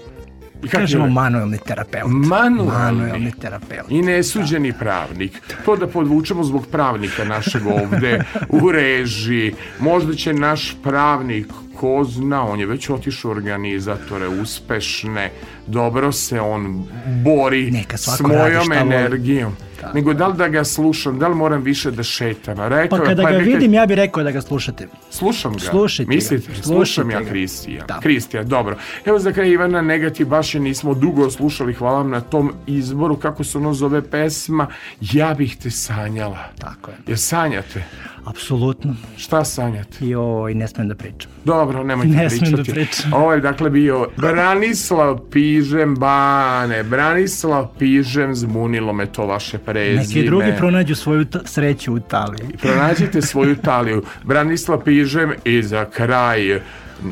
I kako Kažemo manuelni terapeut. Manuelni. Manuelni terapeut. I nesuđeni pravnik. To da podvučemo zbog pravnika našeg ovde u režiji. Možda će naš pravnik, ko zna, on je već otišao organizatore uspešne, dobro se on bori Neka s mojom šta voli. Energijom. nego da li da ga slušam, da li moram više da šetam. Rekao, Pa kada ga rekao je, vidim, ja bih rekao da ga slušate. Slušam ga. Slušajte ga, Mislite? Slušam slušajte ja ga. Kristija. Da. Kristija, dobro. Evo za kraj Ivana Negativ, baš je nismo dugo slušali, hvala vam na tom izboru, kako se ono zove pesma, Ja bih te sanjala. Tako je. Jer sanjate? Apsolutno. Šta sanjate? Joj, ne smijem da pričam. Dobro, nemojte Ne smijem pričati. da pričam. Ovo je dakle bio Branislav Pižem Bane. Branislav Pižem, zmunilo me to vaše prezime. Neki drugi pronađu svoju sreću u Italiji. Pronađite svoju taliju. Branislav Pižem i za kraj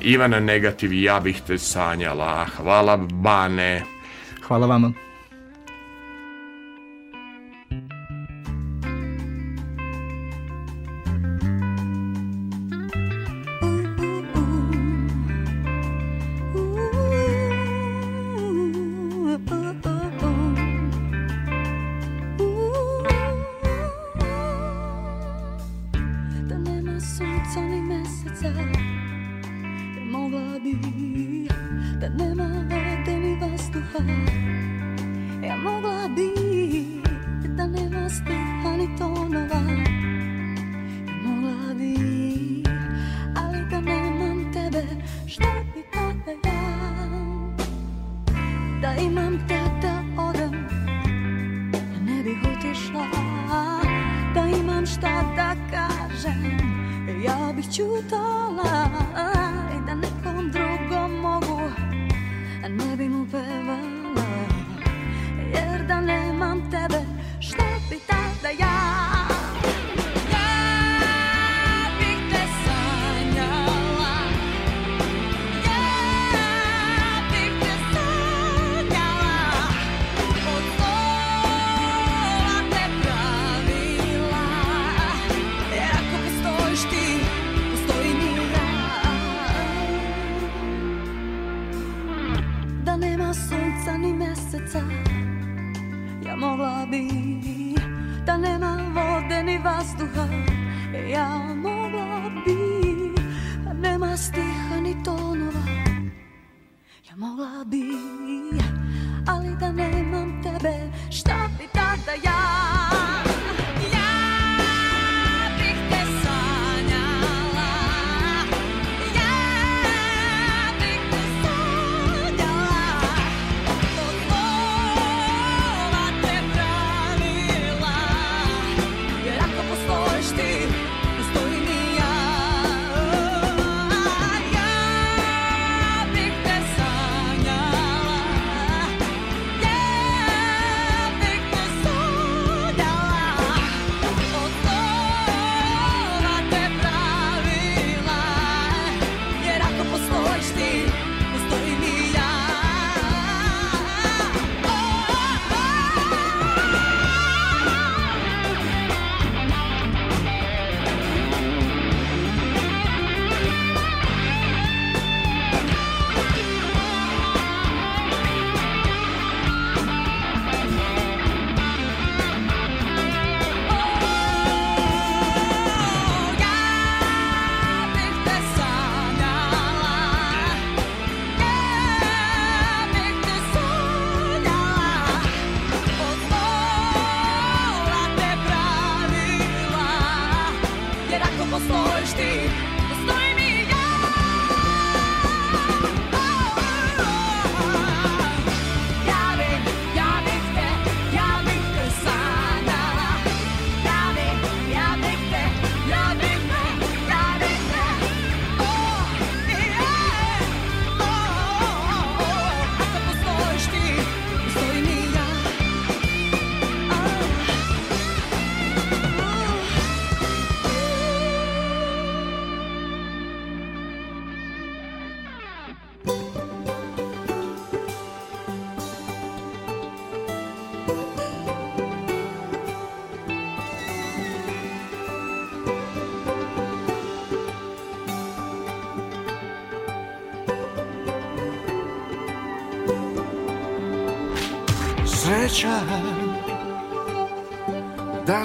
Ivana Negativ, ja bih te sanjala. Hvala Bane. Hvala vama.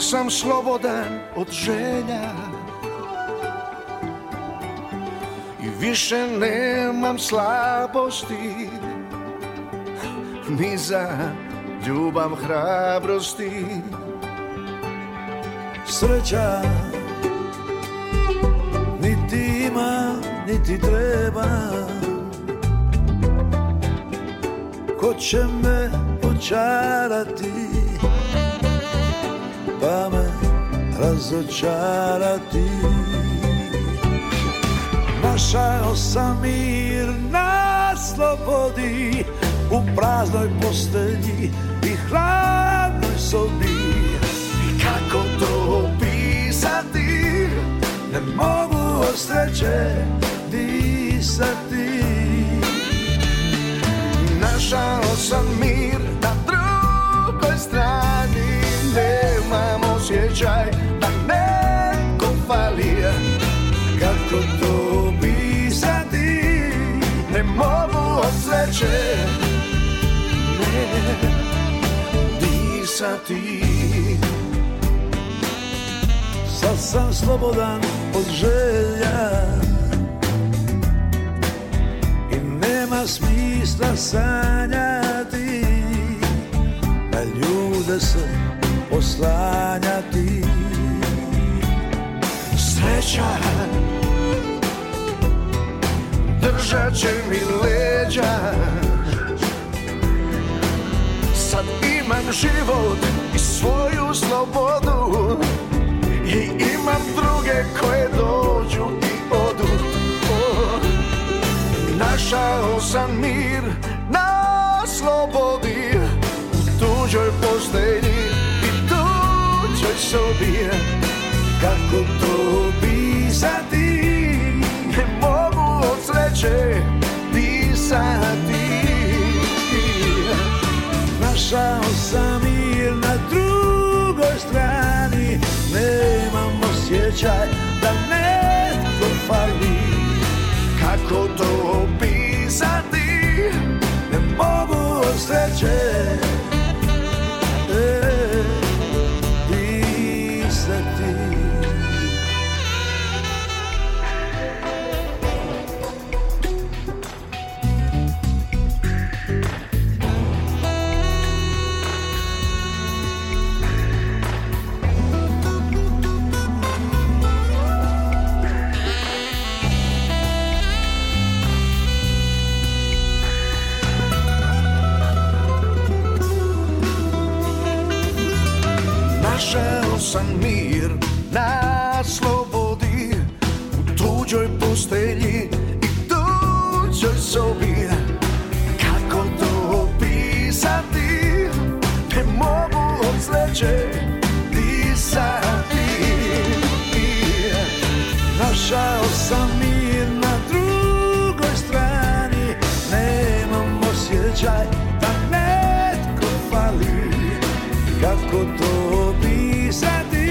Sam slobodan od želja. I više nemam slabosti Ni za ljubav hrabrosti. Sreća niti ima, niti treba. Ko će me počarati Pa me razočarati. Našao sam mir na slobodi U praznoj postelji i hladnoj sobi. I kako to opisati? Ne mogu od sreće disati. Našao sam mir sreće Ne disati Sad sam slobodan od želja I nema smisla sanjati Na ljude se oslanjati. Sreća Držat će mi leđa. Sad imam život i svoju slobodu. I imam druge koje dođu i odu. Oh. Našao sam mir na slobodi. U tuđoj postelji i tuđoj sobi. Kako to pisati od sreće disati Našao sam mir na drugoj strani. Nemam osjećaj da netko fali Kako to opisati? Ne mogu od sreće sreće disati Našao sam mir na drugoj strani. Nemam osjećaj da netko fali. Kako to opisati?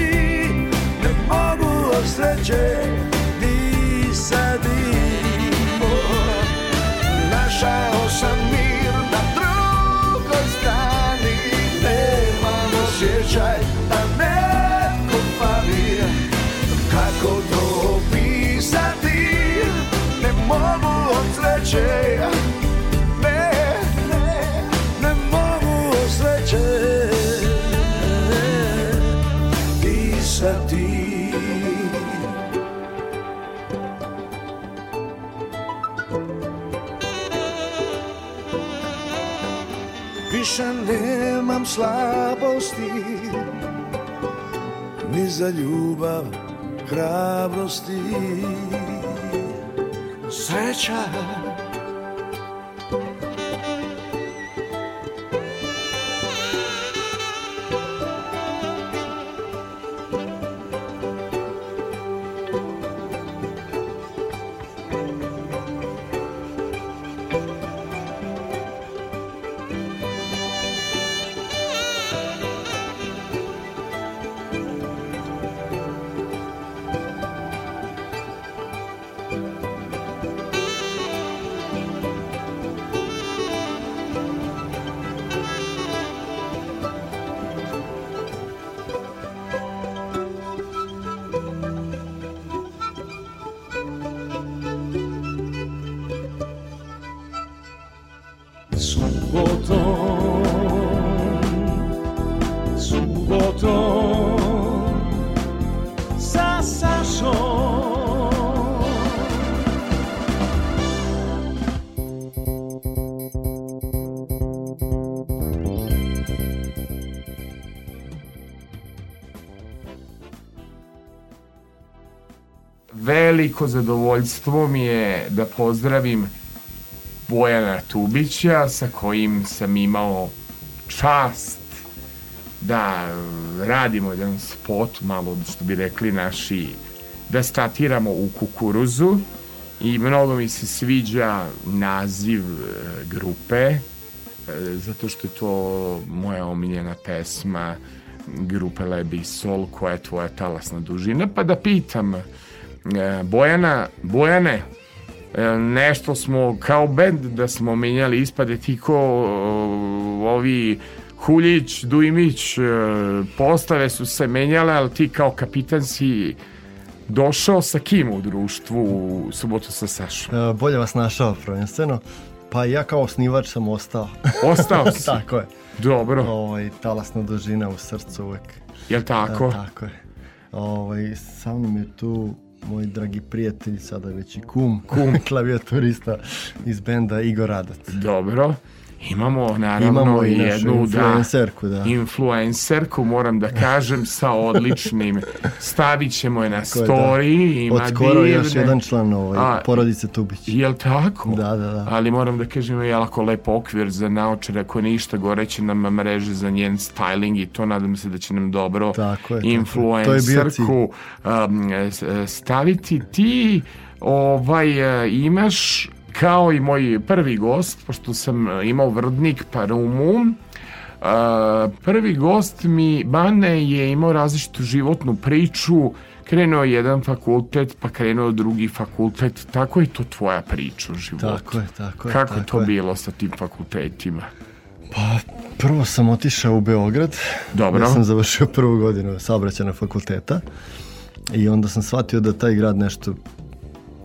Ne mogu od sreće sreće. Ne, ne, ne mogu od sreće. Disati Više nemam slabosti Ni za ljubav hrabrosti. Sreća veliko zadovoljstvo mi je da pozdravim Bojana Tubića sa kojim sam imao čast da radimo jedan spot, malo što bi rekli naši, da statiramo u kukuruzu. I mnogo mi se sviđa naziv e, grupe, e, zato što je to moja omiljena pesma grupe Lebi Sol, koja je tvoja talasna dužina, pa da pitam Bojana, Bojane, e, nešto smo kao bend da smo menjali ispade ti ko o, ovi Huljić, Dujmić, e, postave su se menjale, ali ti kao kapitan si došao sa kim u društvu u subotu sa Sašom? E, Bolje vas našao prvenstveno. Pa ja kao osnivač sam ostao. Ostao si? tako je. Dobro, Ovaj, talasna dužina u srcu uvek. jel tako? E, tako je. Ovaj, sa mnom je tu moj dragi prijatelj, sada već i kum, kum. klavijaturista iz benda Igor Radac. Dobro. Imamo naravno Imamo i jednu influencerku, da. influencerku, moram da kažem, sa odličnim. Stavit ćemo je na je, da. story, ima Od skoro još divne- jedan član ovaj, A, porodice Tubić. Jel tako? Da, da, da. Ali moram da kažem ima jako lep okvir za naočare, ako ništa gore će nam mreže za njen styling i to nadam se da će nam dobro Tako je, tako je. Je influencerku um, s- staviti ti ovaj imaš kao i moj prvi gost pošto sam e, imao Vrdnik pa Rumu Uh, prvi gost mi Bane je imao različitu životnu priču krenuo je jedan fakultet pa krenuo drugi fakultet tako je to tvoja priča u životu Tako je, tako je. kako je tako to je. bilo sa tim fakultetima Pa, prvo sam otišao u Beograd. Dobro. Ja sam završio prvu godinu saobraćajnog fakulteta. I onda sam shvatio da taj grad nešto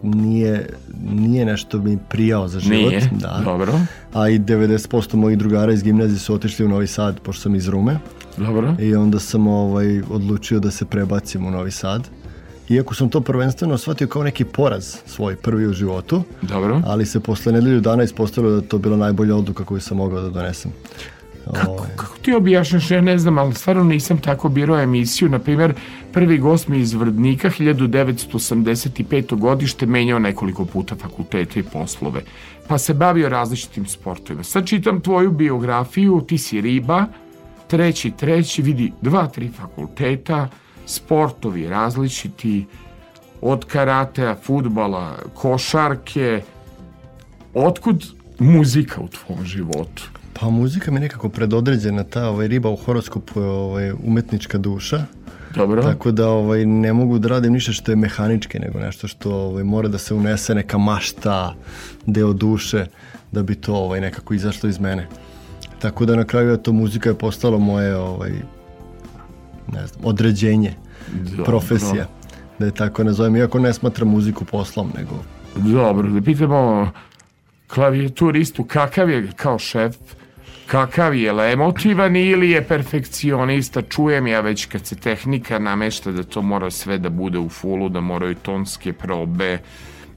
nije, nije nešto mi prijao za život. nije Da. dobro A i 90% mojih drugara iz gimnazije su otišli u Novi Sad, pošto sam iz Rume. dobro I onda sam ovaj, odlučio da se prebacim u Novi Sad. Iako sam to prvenstveno shvatio kao neki poraz svoj prvi u životu, dobro ali se posle nedelju dana ispostavilo da to bila najbolja odluka koju sam mogao da donesem. Ovaj, Kako ti objašnjaš, ja ne znam, ali stvarno nisam tako birao emisiju. Na primjer, prvi gost mi iz Vrdnika, 1985. godište, menjao nekoliko puta fakultete i poslove. Pa se bavio različitim sportovima. Sad čitam tvoju biografiju, ti si riba, treći, treći, vidi, dva, tri fakulteta, sportovi različiti, od karatea, futbala, košarke. Otkud muzika u tvom životu? Pa muzika mi je nekako predodređena, ta ovaj, riba u horoskopu je ovaj, umetnička duša, Dobro? tako da ovaj, ne mogu da radim ništa što je mehanički, nego nešto što ovaj, mora da se unese neka mašta, deo duše, da bi to ovaj, nekako izašlo iz mene. Tako da na kraju je to muzika je postala moje ovaj, ne znam, određenje, Dobro. profesija, da je tako nazovem, iako ne smatram muziku poslom, nego Dobro, da pitamo klavijaturistu kakav je kao šef, kakav je li emotivan ili je perfekcionista, čujem ja već kad se tehnika namešta da to mora sve da bude u fulu, da moraju tonske probe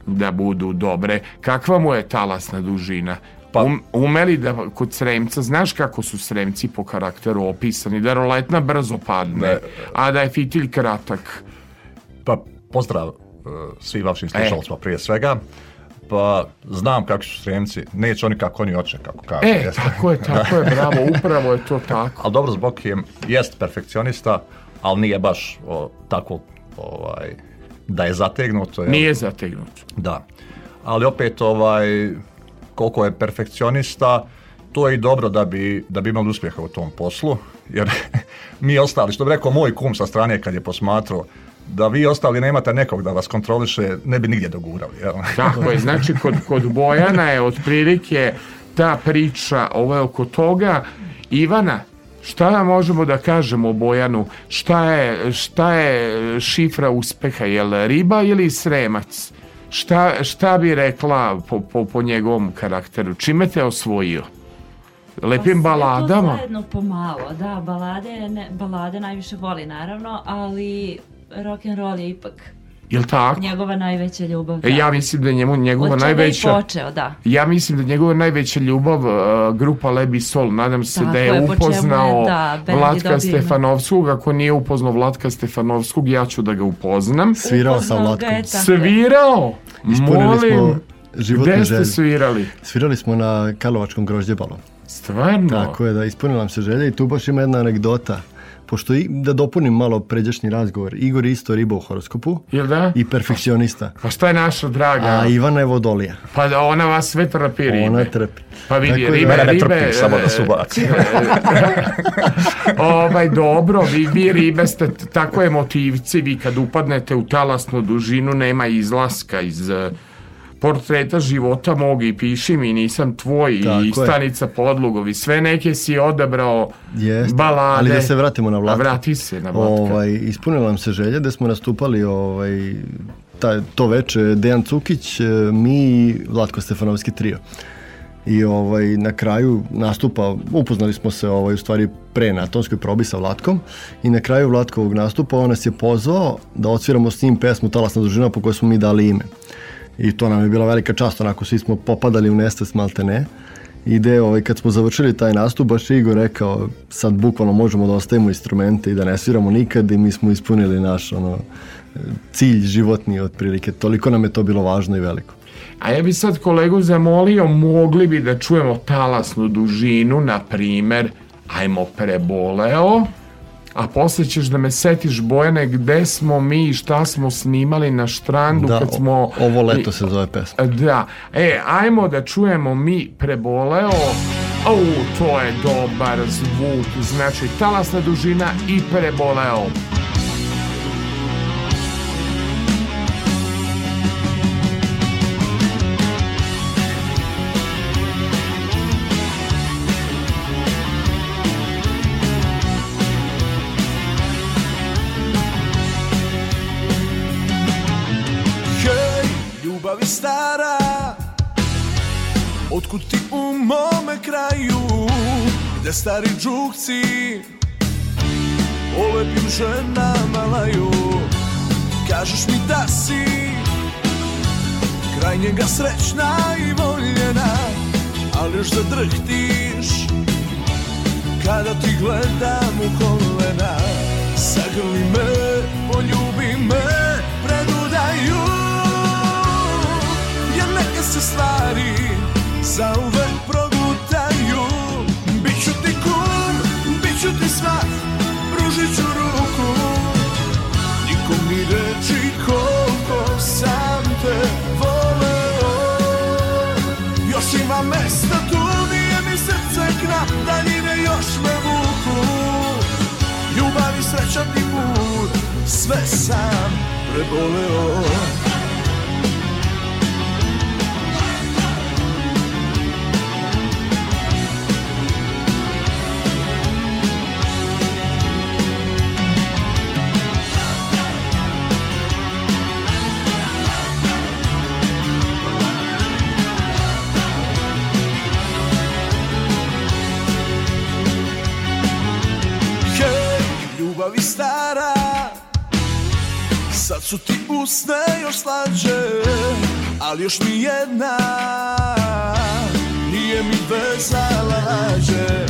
da budu dobre. Kakva mu je talasna dužina? Pa, um, umeli da kod sremca, znaš kako su sremci po karakteru opisani, da roletna brzo padne, Ne. a da je fitilj kratak. Pa pozdrav uh, svim vašim slušalcima prije svega. Pa znam kako su sremci, neće oni kako oni hoće, kako kažu. E, jeste. tako je, tako je, bravo, upravo je to tako. Ali dobro, zbog je, jest perfekcionista, ali nije baš o, tako ovaj, da je zategnuto. jel? Nije zategnut. Da. Ali opet, ovaj, koliko je perfekcionista, to je i dobro da bi, da bi imali uspjeha u tom poslu, jer mi ostali, što bi rekao moj kum sa strane kad je posmatrao, da vi ostali nemate nekog da vas kontroliše, ne bi nigdje dogurali. Jel? Tako je, znači kod, kod Bojana je otprilike ta priča ovaj, oko toga. Ivana, šta možemo da kažemo o Bojanu? Šta je, šta je šifra uspeha? Je li riba ili sremac? Šta, šta bi rekla po, po, po njegovom karakteru? Čime te osvojio? Lepim Pa sve to baladama? zajedno pomalo, da, balade, ne, balade najviše voli naravno, ali rock and roll je ipak Jel tako? Njegova najveća ljubav. E, ja mislim da je njemu njegova Od čega je najveća... počeo, da. Ja mislim da je njegova najveća ljubav uh, grupa Lebi Sol. Nadam se Tako da je je, upoznao da, je Vlatka dobio ime. Stefanovskog. Ako nije upoznao Vlatka Stefanovskog, ja ću da ga upoznam. Svirao Upoznao ga Vlatkom. je. Svirao? Ispunili smo Molim. životne Gde ste želje. svirali? Svirali smo na Karlovačkom grožđebalu. Stvarno? Tako je, da ispunila nam se želja i tu baš ima jedna anegdota. Pošto i, da dopunim malo pređašnji razgovor, Igor je isto riba u horoskopu Jel da? i perfekcionista. Pa šta je naša draga? A Ivana je vodolija. Pa ona vas sve trpi ribe. Ona trpi. Pa vidi, Tako da- ribe, Mene ne ribe... trpim, samo da se e, ubaci. ovaj, dobro, vi, vi ribe ste tako emotivci, vi kad upadnete u talasnu dužinu nema izlaska iz portreta života mog i piši mi nisam tvoj Tako i je. stanica podlugovi, sve neke si odabrao Jeste. balade. Ali da se vratimo na Vlatka. vrati se na Vlatka. Ovaj, ispunila nam se želja da smo nastupali ovaj, ta, to veče Dejan Cukić, e, mi i Vlatko Stefanovski trio. I ovaj, na kraju nastupa, upoznali smo se ovaj, u stvari pre na tonskoj probi sa Vlatkom i na kraju Vlatkovog nastupa on nas je pozvao da odsviramo s njim pesmu Talasna dužina po kojoj smo mi dali ime. I to nam je bila velika čast, onako svi smo popadali u nestas malte ne. I gde, ovaj, kad smo završili taj nastup, baš Igor rekao, sad bukvalno možemo da ostavimo instrumente i da ne sviramo nikad i mi smo ispunili naš ono, cilj životni otprilike. Toliko nam je to bilo važno i veliko. A ja bi sad kolegu zamolio, mogli bi da čujemo talasnu dužinu, na primer, ajmo preboleo, a posle ćeš da me setiš Bojane gde smo mi i šta smo snimali na štrandu Da, kad smo... ovo leto se zove pesma. Da, e, ajmo da čujemo mi preboleo, au, to je dobar zvuk, znači talasna dužina i preboleo. Otkud ti u mome kraju Gde stari džukci O lepim ženama laju. Kažeš mi da si Kraj njega srećna i voljena Ali još zadrhtiš Kada ti gledam u kolena. Zagrli me, poljubi me Predudaju Jer neke se stvari Zauvek progutaju. Biću ti kum, biću ti svat Pružit ću ruku. Nikom ni reći koliko sam te voleo. Još ima mesta tu, nije mi srce knap Daljine još me vuku. Ljubav i srećan ti put Sve sam preboleo usne još slađe Ali još mi jedna Nije mi vezala lađe.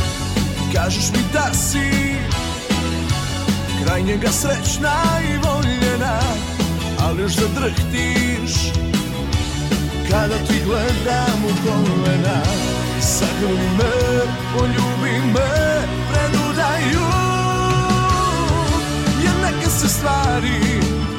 Kažeš mi da si Kraj njega srećna i voljena Ali još zadrhtiš Kada ti gledam u kolena. Zagrli me, poljubi me Predudaju Jer neke se stvari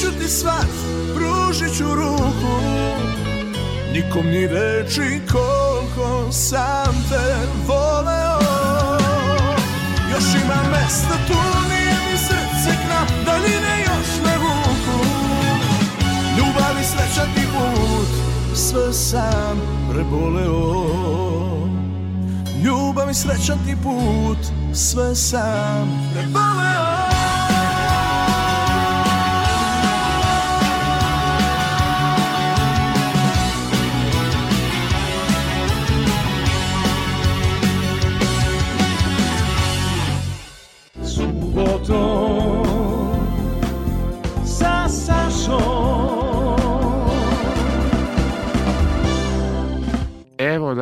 ću ti svat, pružit ću ruku. Nikom ni reči koliko sam te voleo. Još ima mesta tu, nije mi srce k nam, Daljine još ne vuku. Ljubav i sreća ti put, sve sam preboleo. Ljubav i sreća ti put, sve sam preboleo.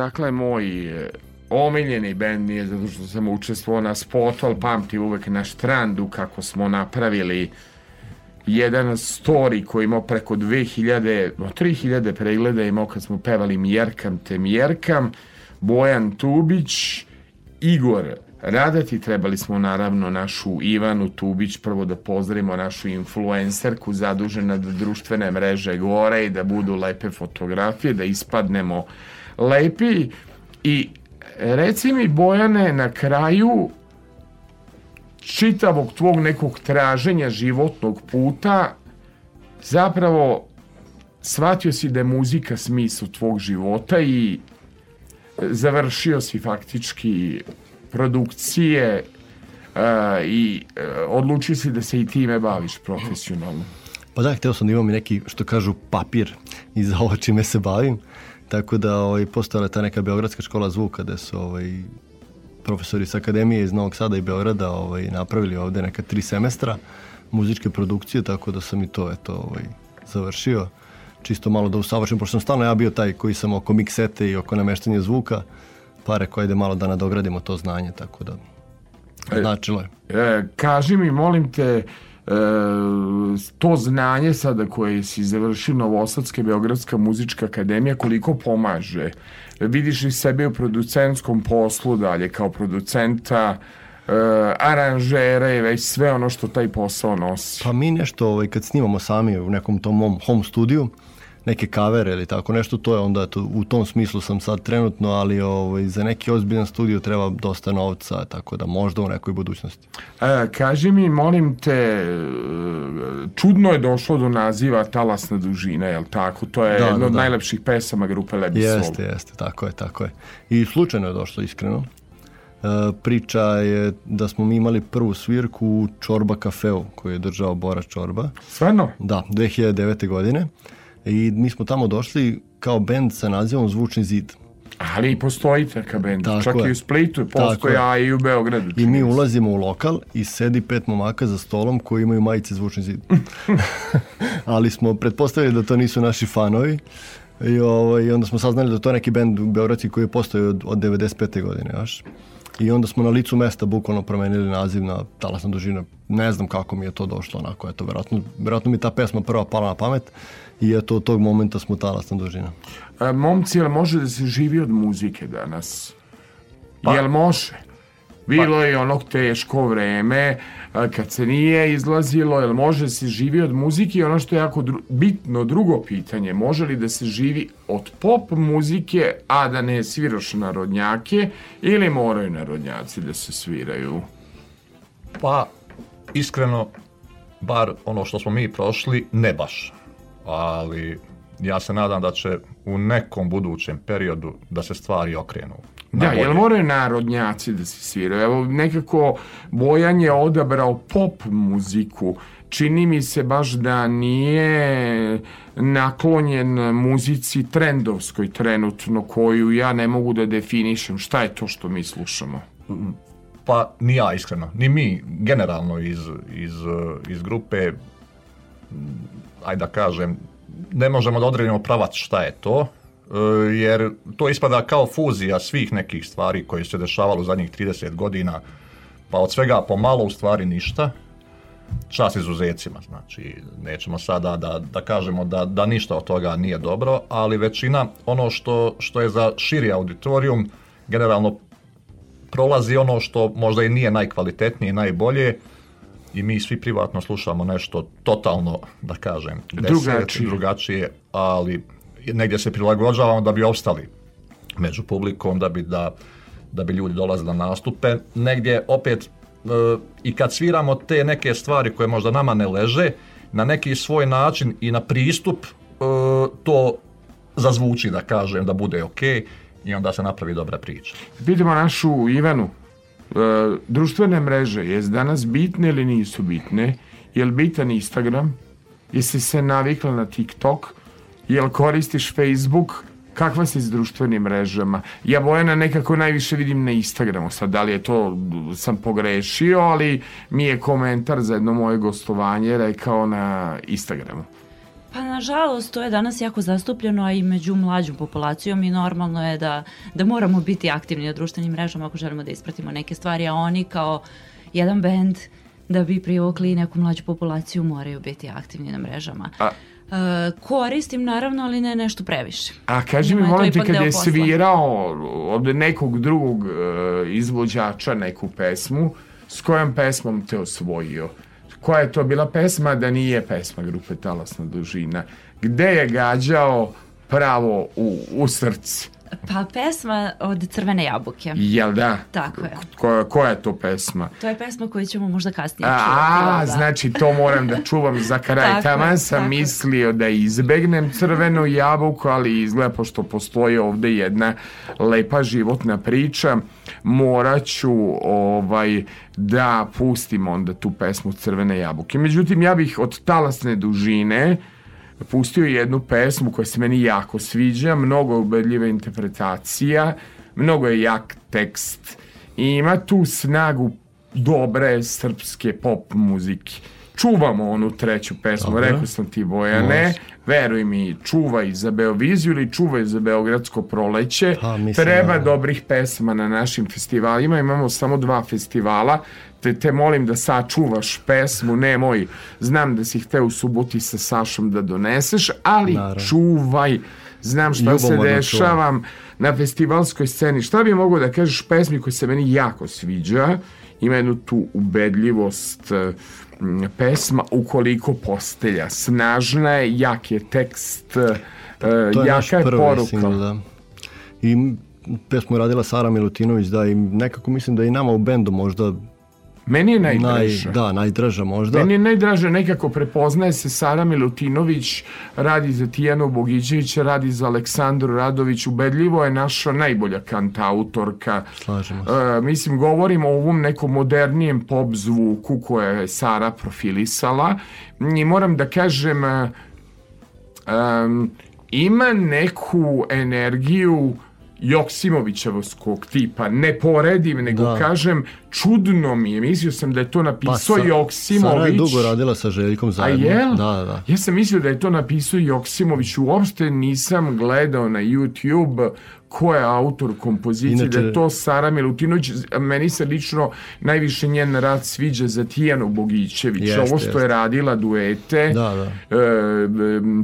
Dakle, moj e, omiljeni bend nije zato što sam učestvovao na spotu, ali pamtim uvek na štrandu kako smo napravili jedan story koji imao preko 2000, no 3000 pregleda imao kad smo pevali Mjerkam te Mjerkam, Bojan Tubić, Igor Radati, trebali smo naravno našu Ivanu Tubić prvo da pozdravimo našu influencerku zadužena da društvene mreže gore i da budu lepe fotografije, da ispadnemo lepi i reci mi Bojane na kraju čitavog tvog nekog traženja životnog puta zapravo shvatio si da je muzika smisao tvog života i završio si faktički produkcije uh, i uh, odlučio si da se i time baviš profesionalno. Pa da, hteo sam da imam neki, što kažu, papir i za ovo čime se bavim. Tako da ovaj, postojala ta neka Beogradska škola zvuka gde su ovaj, profesori sa akademije iz Novog Sada i Beograda ovaj, napravili ovde neka tri semestra muzičke produkcije, tako da sam i to eto, ovaj, završio. Čisto malo da usavršim, pošto sam stalno ja bio taj koji sam oko miksete i oko nameštanja zvuka, pa rekao ajde malo da nadogradimo to znanje, tako da značilo je. E, kaži mi, molim te, e, to znanje sada koje si završio Novosadska Beogradska muzička akademija, koliko pomaže? Vidiš li sebe u producentskom poslu dalje, kao producenta, e, aranžera i već sve ono što taj posao nosi? Pa mi nešto, ovaj, kad snimamo sami u nekom tom mom home studiju, neke kavere ili tako nešto, to je onda to, u tom smislu sam sad trenutno, ali ovaj, za neki ozbiljan studio treba dosta novca, tako da možda u nekoj budućnosti. E, kaži mi, molim te, e, čudno je došlo do naziva Talasna dužina, je li tako? To je Da, jedna da, od da. najlepših pesama grupe Lebi Sol. Jeste, jeste, tako je, tako je. I slučajno je došlo, iskreno. E, priča je da smo mi imali prvu svirku u Čorba kafeu koju je držao Bora Čorba. Stvarno? Da, 2009. godine. I mi smo tamo došli kao bend sa nazivom Zvučni zid. Ali i postoji takav bend. Tako Čak je. i u Splitu Tako postoji, je. a i u Beogradu. I mi ulazimo u lokal i sedi pet momaka za stolom koji imaju majice Zvučni zid. Ali smo pretpostavili da to nisu naši fanovi. I, ovaj, I onda smo saznali da to je neki bend u Beogradski koji je postoji od, od 95. godine još. I onda smo na licu mesta bukvalno promenili naziv na Talasna dužina. Ne znam kako mi je to došlo, onako, eto, verovatno, verovatno mi ta pesma prva pala na pamet i eto, od tog momenta smo Talasna dužina. A, momci, jel može da se živi od muzike danas? Pa- Jel može? Bilo je onog teško vreme, a, kad se nije izlazilo, jel može da se živi od muzike? I ono što je jako dru- bitno, drugo pitanje, može li da se živi od pop muzike, a da ne sviraš narodnjake, ili moraju narodnjaci da se sviraju? Pa, iskreno, bar ono što smo mi prošli, ne baš. Ali ja se nadam da će u nekom budućem periodu da se stvari okrenu. na Da, jel moraju narodnjaci da se sviraju? Evo, nekako Bojan je odabrao pop muziku. Čini mi se baš da nije naklonjen muzici trendovskoj trenutno, koju ja ne mogu da definišem. Šta je to što mi slušamo? Pa ni ja iskreno, ni mi generalno iz, iz, iz grupe, ajde da kažem, ne možemo da odredimo pravac šta je to, eh, jer to ispada kao fuzija svih nekih stvari koje se dešavalo u zadnjih 30 godina, pa od svega pomalo u stvari ništa, čas izuzecima, znači nećemo sada da, da kažemo da, da ništa od toga nije dobro, ali većina ono što, što je za širi auditorijum generalno prolazi ono što možda i nije najkvalitetnije i najbolje i mi svi privatno slušamo nešto totalno, da kažem, deset, Drugačije. drugačije, ali negdje se prilagođavamo da bi opstali među publikom, da bi, da, da bi ljudi dolazili na nastupe. Negdje opet e, i kad sviramo te neke stvari koje možda nama ne leže, na neki svoj način i na pristup e, to zazvuči, da kažem, da bude ok i onda se napravi dobra priča. Pitamo našu Ivanu, društvene mreže, jes danas bitne ili nisu bitne? Je li bitan Instagram? Jesi se navikla na TikTok? Jel koristiš Facebook? Kakva si s društvenim mrežama? Ja Bojana nekako najviše vidim na Instagramu. Sad, da li je to, sam pogrešio, ali mi je komentar za jedno moje gostovanje rekao na Instagramu. Pa nažalost to je danas jako zastupljeno, a i među mlađom populacijom i normalno je da, da moramo biti aktivni na društvenim mrežama ako želimo da ispratimo neke stvari, a oni kao jedan bend da bi privukli neku mlađu populaciju moraju biti aktivni na mrežama. A- E, koristim naravno, ali ne nešto previše. A kaži mi, molim te, ipak kad deo je posla. svirao od nekog drugog e, izvođača neku pesmu, s kojom pesmom te osvojio? Koja je to bila pesma da nije pesma grupe Talasna dužina? Gde je gađao pravo u, u srce? Pa pesma od Crvene jabuke. Jel da? Tako je. Koja, koja je to pesma? To je pesma koju ćemo možda kasnije čuti. A, da. znači to moram da čuvam za kraj. Taman sam tako mislio da izbegnem crvenu jabuku, ali izgleda pošto postoji ovde jedna lepa životna priča, morat ću ovaj, da pustim onda tu pesmu Crvene jabuke. Međutim, ja bih od talasne dužine pustio jednu pesmu koja se meni jako sviđa, mnogo ubedljiva interpretacija, mnogo je jak tekst i ima tu snagu dobre srpske pop muzike. Čuvamo onu treću pesmu, Dobro. rekao sam ti Bojane, Može. veruj mi, čuvaj za Beoviziju ili čuvaj za Beogradsko proleće. Pa, mislim, Treba da. dobrih pesma na našim festivalima, imamo samo dva festivala, te, te molim da sačuvaš pesmu, ne moj, znam da si hteo u subuti sa Sašom da doneseš, ali Naravno. čuvaj, znam šta se Ljubomorno dešava na festivalskoj sceni. Šta bi mogo da kažeš pesmi koja se meni jako sviđa, ima jednu tu ubedljivost m, pesma ukoliko postelja. Snažna je, jak je tekst, e, To je jaka je poruka. single, da. I pesmu je radila Sara Milutinović, da, i nekako mislim da i nama u bendu možda Meni je naj, najdraža. da, najdraža možda. Meni je najdraže nekako prepoznaje se Sara Milutinović, radi za Tijanu Bogićevića, radi za Aleksandru Radović, ubedljivo je naša najbolja kantautorka. Slažemo se. E, mislim, govorimo o ovom nekom modernijem pop zvuku koje je Sara profilisala i moram da kažem em, ima neku energiju Joksimovićevskog tipa, ne poredim, nego Da. kažem, čudno mi je, mislio sam da je to napisao Pa Sa- Joksimović. Sara je dugo radila sa Željkom A zajedno. jel? Da, da, da. Ja sam mislio da je to napisao Joksimović, uopšte nisam gledao na YouTube ko je autor kompozicije, Inače- da je to Sara Milutinović, meni se lično najviše njen rad sviđa za Tijanu Bogićević, Jeste, ovo što je jeste. radila duete, Da, da. e,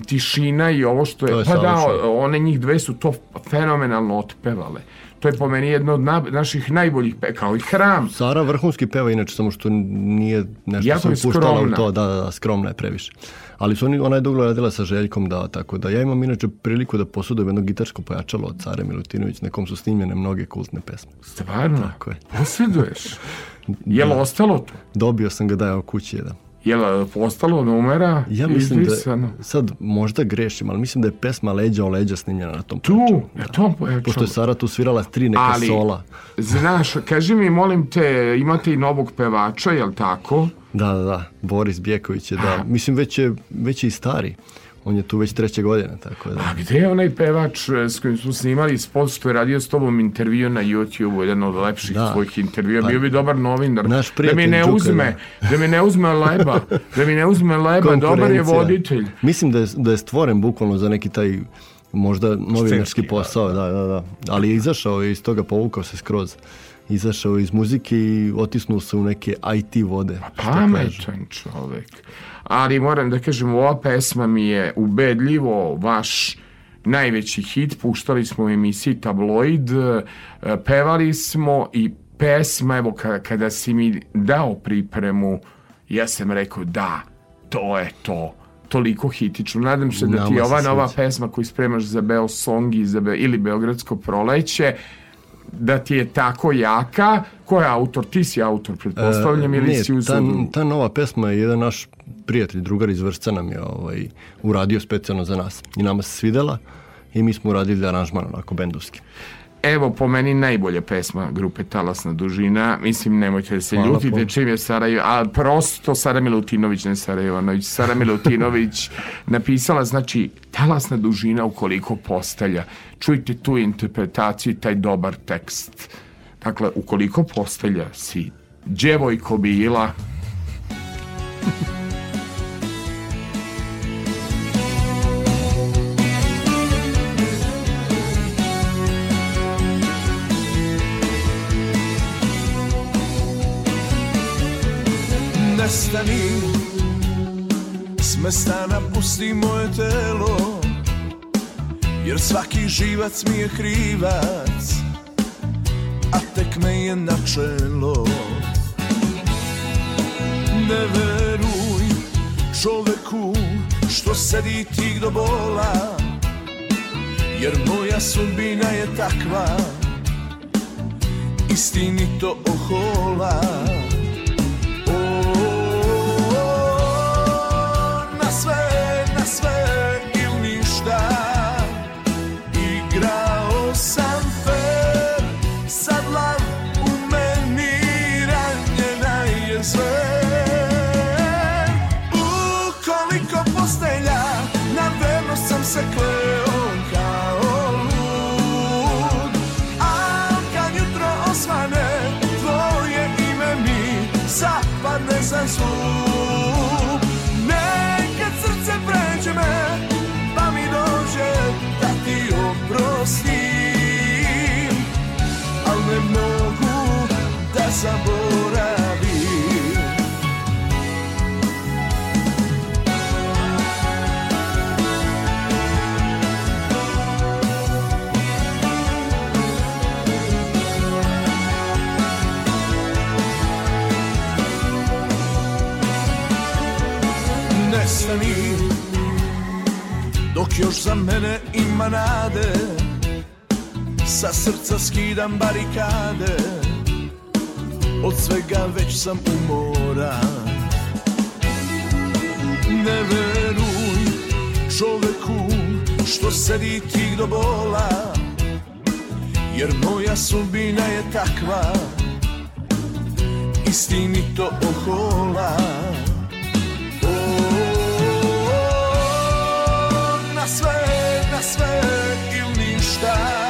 tišina i ovo što je, To je pa da, savršeno. one njih dve su to fenomenalno otpevale. To je po meni jedno od na- naših najboljih, pe, kao i hram. Sara vrhunski peva, inače samo što nije nešto Jako se upuštala u to, da, da, da, skromna je previše. Ali su oni, ona je dugo radila sa Željkom, da, tako da ja imam inače priliku da posudujem jedno gitarsko pojačalo od Sare Milutinović, na kom su snimljene mnoge kultne pesme. Stvarno? Tako je. Posjeduješ? Je li ostalo to? Dobio sam ga da je u kući jedan. Je li postalo numera Ja mislim da, izbrisano? sad možda grešim, ali mislim da je pesma Leđa o leđa snimljena na tom Tu, pojačalu. na tom pojačalu. Pošto je Sara tu svirala tri neka Ali- sola. Znaš, kaži mi, molim te, imate i novog pevača, jel tako? Da, da, da, Boris Bjeković je, da, mislim već je, već je i stari. On je tu već treće godine, tako da. A gde je onaj pevač e, s kojim smo snimali spot što je radio s tobom intervju na YouTube-u, jedan od lepših Da. tvojih intervjua, Pa, bio bi dobar novinar. naš da mi ne Đuka, uzme, da mi ne uzme leba, da mi ne uzme leba, dobar je voditelj. Mislim da je, da je stvoren bukvalno za neki taj možda novinarski Scenski, posao, da, da, da. Ali je izašao je iz toga, povukao se skroz. Izašao iz muzike i otisnuo se u neke IT vode. kažu. Pametan čovek. Ali moram da kažem, ova pesma mi je ubedljivo vaš najveći hit. Puštali smo u emisiji Tabloid, e, pevali smo i pesma, evo kada, kada si mi dao pripremu, ja sam rekao da, to je to toliko hitično. Nadam se da ti je ova nova pesma koju spremaš za Beo Song i za Be- ili Beogradsko proleće, da ti je tako jaka. Ko je autor? Ti si autor, pretpostavljam, ili E, ne, si uzeo ta, ta nova pesma je jedan naš prijatelj, drugar iz Vršca nam je ovaj, uradio specijalno za nas. I nama se svidela i mi smo uradili aranžman onako bendovski. Evo, po meni najbolja pesma grupe Talasna dužina. Mislim, nemojte da se Hvala ljutite puno. čim je Sarajevo, a prosto Sara Milutinović, ne Sarajevanović. Sara Milutinović napisala, znači, Talasna dužina ukoliko postelja. Čujte tu interpretaciju i taj dobar tekst. Dakle, ukoliko postelja si djevojko bila, S mesta napusti moje telo Jer svaki živac mi je krivac A tek me je načelo Ne veruj čoveku Što sedi tih do bola Jer moja sudbina je takva Istinito ohola Dok još za mene ima nade Sa srca skidam barikade. Od svega već sam umoran. Ne veruj čoveku Što sedi tih do bola Jer moja sudbina je takva Istinito ohola ili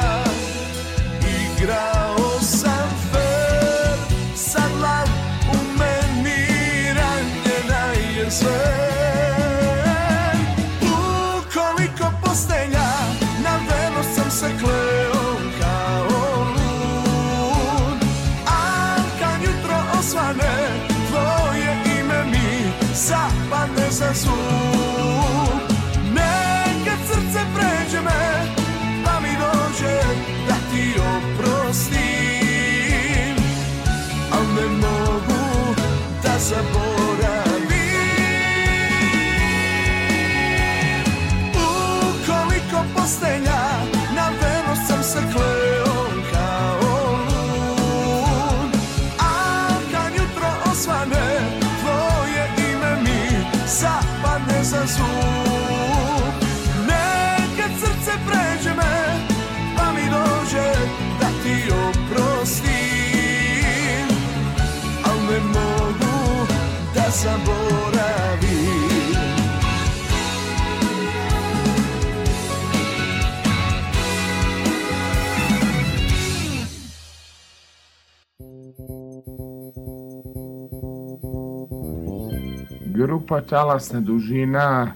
grupa Talasna dužina,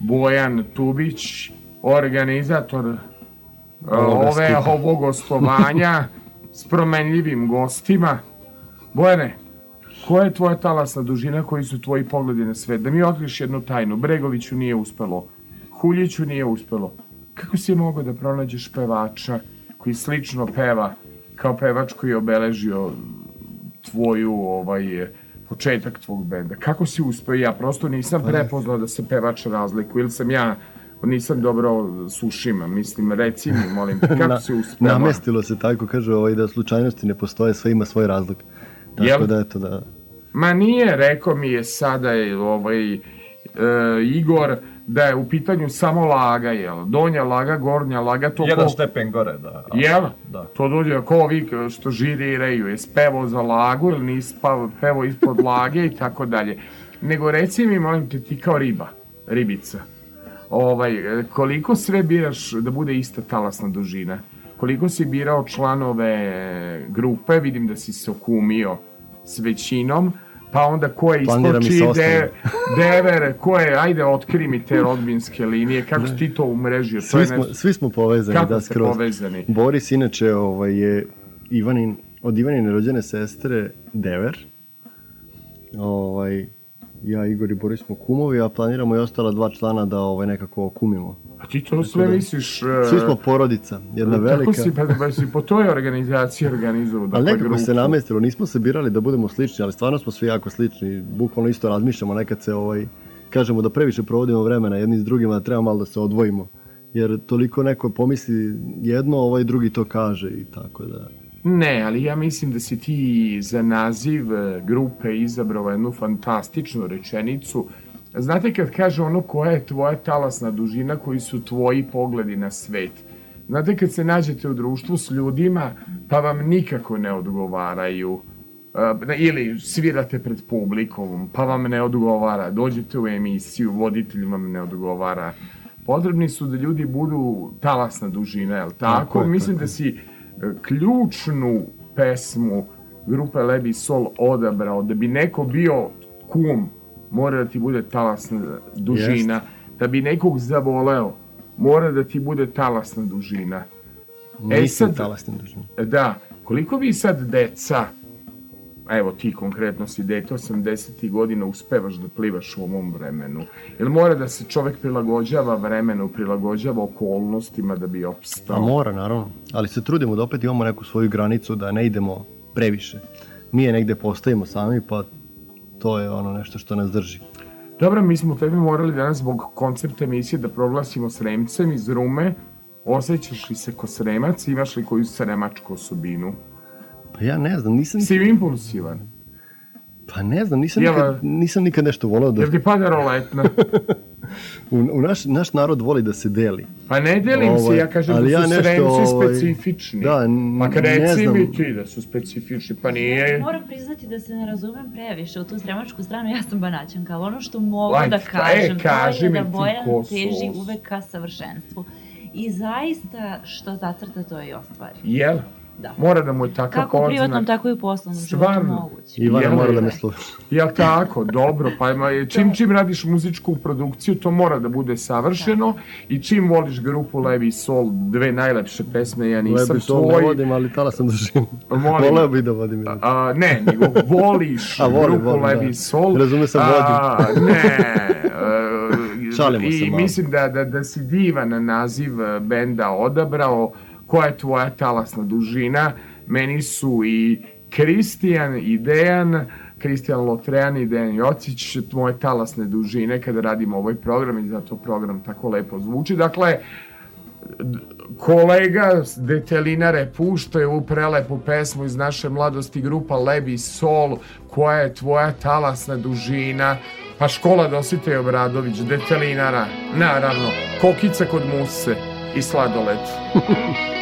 Bojan Tubić, organizator e, Ovoga ove ovog gostovanja s promenljivim gostima. Bojane, koja je tvoja talasna dužina, koji su tvoji pogledi na svet? Da mi otkriš jednu tajnu. Bregoviću nije uspelo, Huljiću nije uspelo. Kako si mogao da pronađeš pevača koji slično peva kao pevač koji je obeležio tvoju ovaj početak tvog benda. Kako si uspeo? Ja prosto nisam prepoznao da se pevač razlikuje ili sam ja nisam dobro sušima, mislim, reci mi, molim, kako Na- si uspeo? Namestilo se tako, kaže ovaj, da slučajnosti ne postoje, sve ima svoj razlog. Tako Jel? da, eto, da... Ma nije, rekao mi je sada ovaj, e, Igor da je u pitanju samo laga, jel? Donja laga, gornja laga, to Jedan ko- stepen gore, da. Jel? Da. To dođe ko ovi što žiriraju, je spevo za lagu ili nisi pa- pevo ispod lage i tako dalje. Nego reci mi, molim te, ti kao riba, ribica, ovaj, koliko sve biraš da bude ista talasna dužina? Koliko si birao članove grupe, vidim da si se okumio s većinom, pa onda ko je iskoči, de, dever, ko je, ajde otkri mi te rodbinske linije, kako si ti to umrežio? To Svi je smo, nešto- svi smo povezani, Kako da, ste skroz. povezani? Boris, inače, ovaj, je Ivanin, od Ivanine rođene sestre Dever. Ovaj, ja, Igor i Boris smo kumovi, a planiramo i ostala dva člana da ovaj, nekako kumimo. A ti to sve da- misliš... e, Svi smo porodica, jedna Kako velika. si, pa, pa si po toj organizaciji organizovao dakle, Ali nekako grupu? se namestilo, nismo se birali da budemo slični, ali stvarno smo svi jako slični. Bukvalno isto razmišljamo, nekad se ovaj, kažemo da previše provodimo vremena jedni s drugima, da treba malo da se odvojimo. Jer toliko neko pomisli jedno, ovaj drugi to kaže i tako da... Ne, ali ja mislim da si ti za naziv e, grupe izabrao jednu fantastičnu rečenicu. Znate kad kaže ono koja je tvoja talasna dužina, koji su tvoji pogledi na svet. Znate kad se nađete u društvu s ljudima, pa vam nikako ne odgovaraju. E, ili svirate pred publikom, pa vam ne odgovara. Dođete u emisiju, voditelj vam ne odgovara. Potrebni su da ljudi budu talasna dužina, jel tako? Tako je, Mislim tako da si ključnu pesmu grupe Lebi Sol odabrao, da bi neko bio kum, mora da ti bude talasna dužina. Da bi nekog zavoleo, mora da ti bude talasna dužina. E Nisam sad- talasni dužina. Da, koliko vi sad deca, evo ti konkretno si dete 80. godina, uspevaš da plivaš u ovom vremenu? Jel mora da se čovek prilagođava vremenu, prilagođava okolnostima da bi A opstao? mora, naravno. Ali se trudimo da opet imamo neku svoju granicu, da ne idemo previše. Mi je negde postavimo sami, pa to je ono nešto što nas drži. Dobro, mi smo tebi morali danas zbog koncepta emisije da proglasimo Sremcem iz Rume. Osjećaš li se ko Sremac, imaš li koju sremačku osobinu? Pa ja ne znam, nisam... Si impulsivan? Pa ne znam, nisam, Jel- nikad, nisam nikad nešto volao da... Jel ti pada roletna? U, u naš, naš narod voli da se deli. Pa ne delim se, Ovaj, ja kažem ali da su ja nešto, Sremci ovaj, specifični. da, Pa kad ne reci znam. mi ti da su specifični, pa nije... Moram priznati da se ne razumem previše u tu sremačku stranu, ja sam banaćanka, ali ono što mogu Ajde, da e, kažem, kaži to je mi da ti Bojan teži uvek ka savršenstvu. I zaista što zacrta to i ostvari. Jel? Da. Mora da mu je takav Kako u podznak. privatnom, tako i u poslovnom životu Stvarno. moguće. Ivana Jel? mora da me sluša. Jel tako? Dobro, pa ima, čim čim radiš muzičku produkciju, to mora da bude savršeno i čim voliš grupu Levi Sol, dve najlepše pesme, ja nisam Lebi to ne tvoj. vodim, ali tala sam dužinu. Volim. Voleo bi da vodim. jedno. A, ne, nego voliš A, volim, grupu volim, da. Levi Sol. Razume sam, A, ne. e, Šalimo se I malo. mislim da, da, da si divan naziv benda odabrao. Koja je tvoja talasna dužina? Meni su i Kristijan i Dejan, Kristijan Lotrean i Dejan Jocić, moje talasne dužine kada radimo ovaj program i zato program tako lepo zvuči. Dakle, kolega Detelinare puštaju ovu prelepu pesmu iz naše mladosti grupa Lebi Sol, koja je tvoja talasna dužina, pa škola Dositej Obradović, Detelinara, naravno, kokica kod muse i sladoled.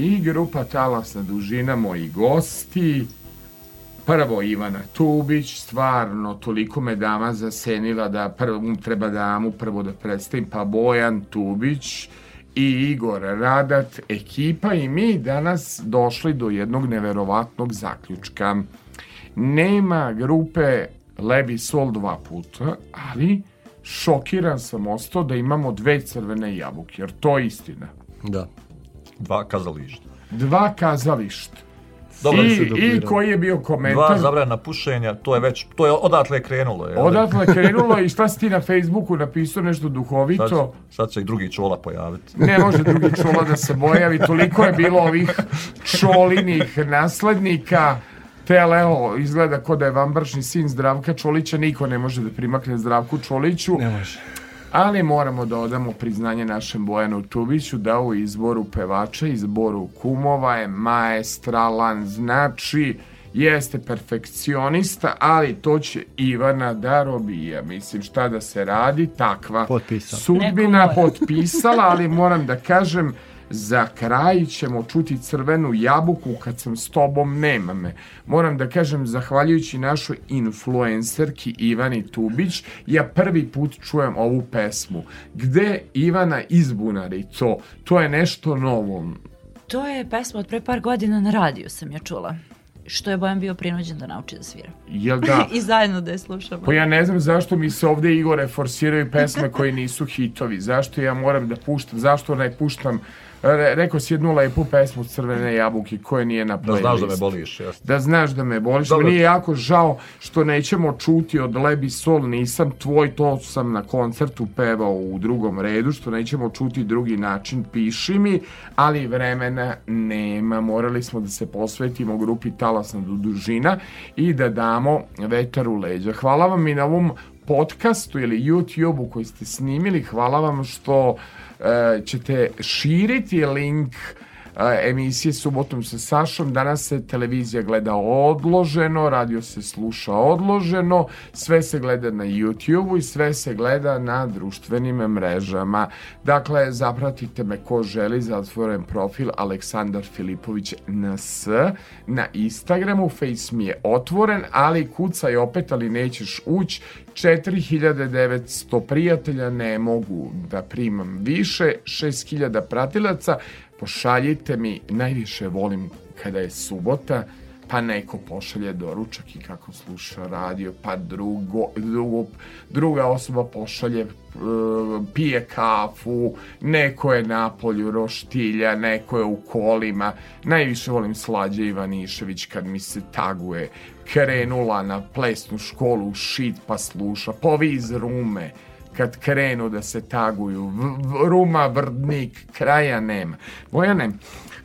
i grupa Talasna dužina, moji gosti. Prvo Ivana Tubić, stvarno toliko me dama zasenila da prvo treba damu prvo da predstavim, pa Bojan Tubić i Igor Radat, ekipa i mi danas došli do jednog neverovatnog zaključka. Nema grupe Levi Sol dva puta, ali šokiran sam ostao da imamo dve crvene jabuke, jer to je istina. Da. Dva kazališta. Dva kazališta. Dobro I, I koji je bio Dva komentar? zabrana pušenja, to je već, to je odatle je krenulo. Je, Odatle je krenulo i šta si ti na Facebooku napisao nešto Sad, duhovito? sad će i drugi čola pojaviti. Ne može drugi čola da se bojavi, toliko je bilo ovih čolinih naslednika. Te, ali evo, izgleda ko da je vambračni sin Zdravka Čolića, niko ne može da primakne Zdravku Čoliću. Ne može. Ali moramo da odamo priznanje našem Bojanu Tubiću da u izboru pevača, izboru kumova je maestralan, znači jeste perfekcionista, ali to će Ivana da robija. Mislim, šta da se radi, takva Potpisao. sudbina potpisala, ali moram da kažem, za kraj ćemo čuti crvenu jabuku kad sam s tobom, nema me. Moram da kažem, zahvaljujući našoj influencerki Ivani Tubić, ja prvi put čujem ovu pesmu. Gde Ivana izbunari to? To je nešto novo. To je pesma od pre par godina na radiju sam ja čula. Što je Bojan bio prinuđen da nauči da svira. Jel da? I zajedno da je slušamo. Pa ja ne znam zašto mi se ovde Igore forsiraju pesme koje nisu hitovi. Zašto ja moram da puštam, zašto ne puštam Re, rekao si jednu lepu pesmu Crvene jabuke koje nije na Da znaš da me boliš, jasno. Da znaš da me boliš. Dobro. Meni je jako žao što nećemo čuti od Lebi Sol, nisam tvoj, to sam na koncertu pevao u drugom redu, što nećemo čuti drugi način, piši mi, ali vremena nema. Morali smo da se posvetimo grupi Talasna dužina i da damo vetar u leđa. Hvala vam i na ovom podcastu ili YouTube-u koji ste snimili. Hvala vam što e, ćete širiti link emisije subotom sa Sašom. Danas se televizija gleda odloženo, radio se sluša odloženo, sve se gleda na YouTube-u i sve se gleda na društvenim mrežama. Dakle, zapratite me ko želi, zatvoren profil Aleksandar Filipović NS na Instagramu, Face mi je otvoren, ali kucaj opet, ali nećeš ući. 4900 prijatelja ne mogu da primam više, 6000 pratilaca, pošaljite mi, najviše volim kada je subota, pa neko pošalje doručak i kako sluša radio, pa drugo, drugo, druga osoba pošalje, e, pije kafu, neko je na polju roštilja, neko je u kolima. Najviše volim Slađe Ivanišević kad mi se taguje, krenula na plesnu školu u šit pa sluša, poviz rume, kad krenu da se taguju, v, v, Ruma, Vrdnik, kraja nema. Bojane,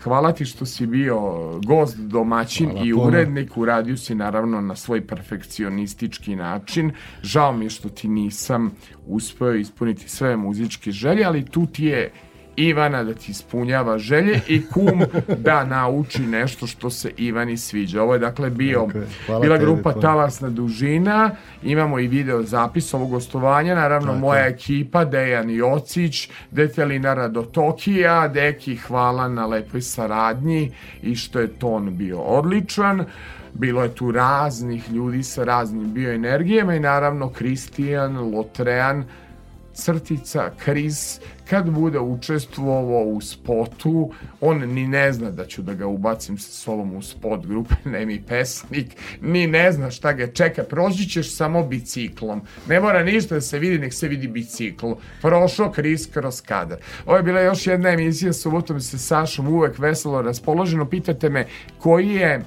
hvala ti što si bio gost, domaćin Hvala i urednik, uradio si naravno na svoj perfekcionistički način. Žao mi je što ti nisam uspeo ispuniti sve muzičke želje, ali tu ti je Ivana da ti ispunjava želje i kum da nauči nešto što se Ivani sviđa. Ovo je dakle bio. Hvala bila tebi grupa. Talasna dužina, imamo i video zapis ovog gostovanja, naravno Tako moja ekipa, Dejan Jocić, Detelinara do Tokija, Deki hvala na lepoj saradnji i što je ton bio odličan. Bilo je tu raznih ljudi sa raznim bioenergijama i naravno Kristijan, Lotrean, crtica Kris kad bude učestvovao u spotu on ni ne zna da ću da ga ubacim sa sobom u spot grupe Nemi pesnik ni ne zna šta ga čeka proći ćeš samo biciklom. Ne mora ništa da se vidi nek se vidi bicikl. Prošao Kris kroz kadar. Ovo je bila još jedna emisija subotom sa Sašom uvek veselo raspoloženo. Pitate me koji je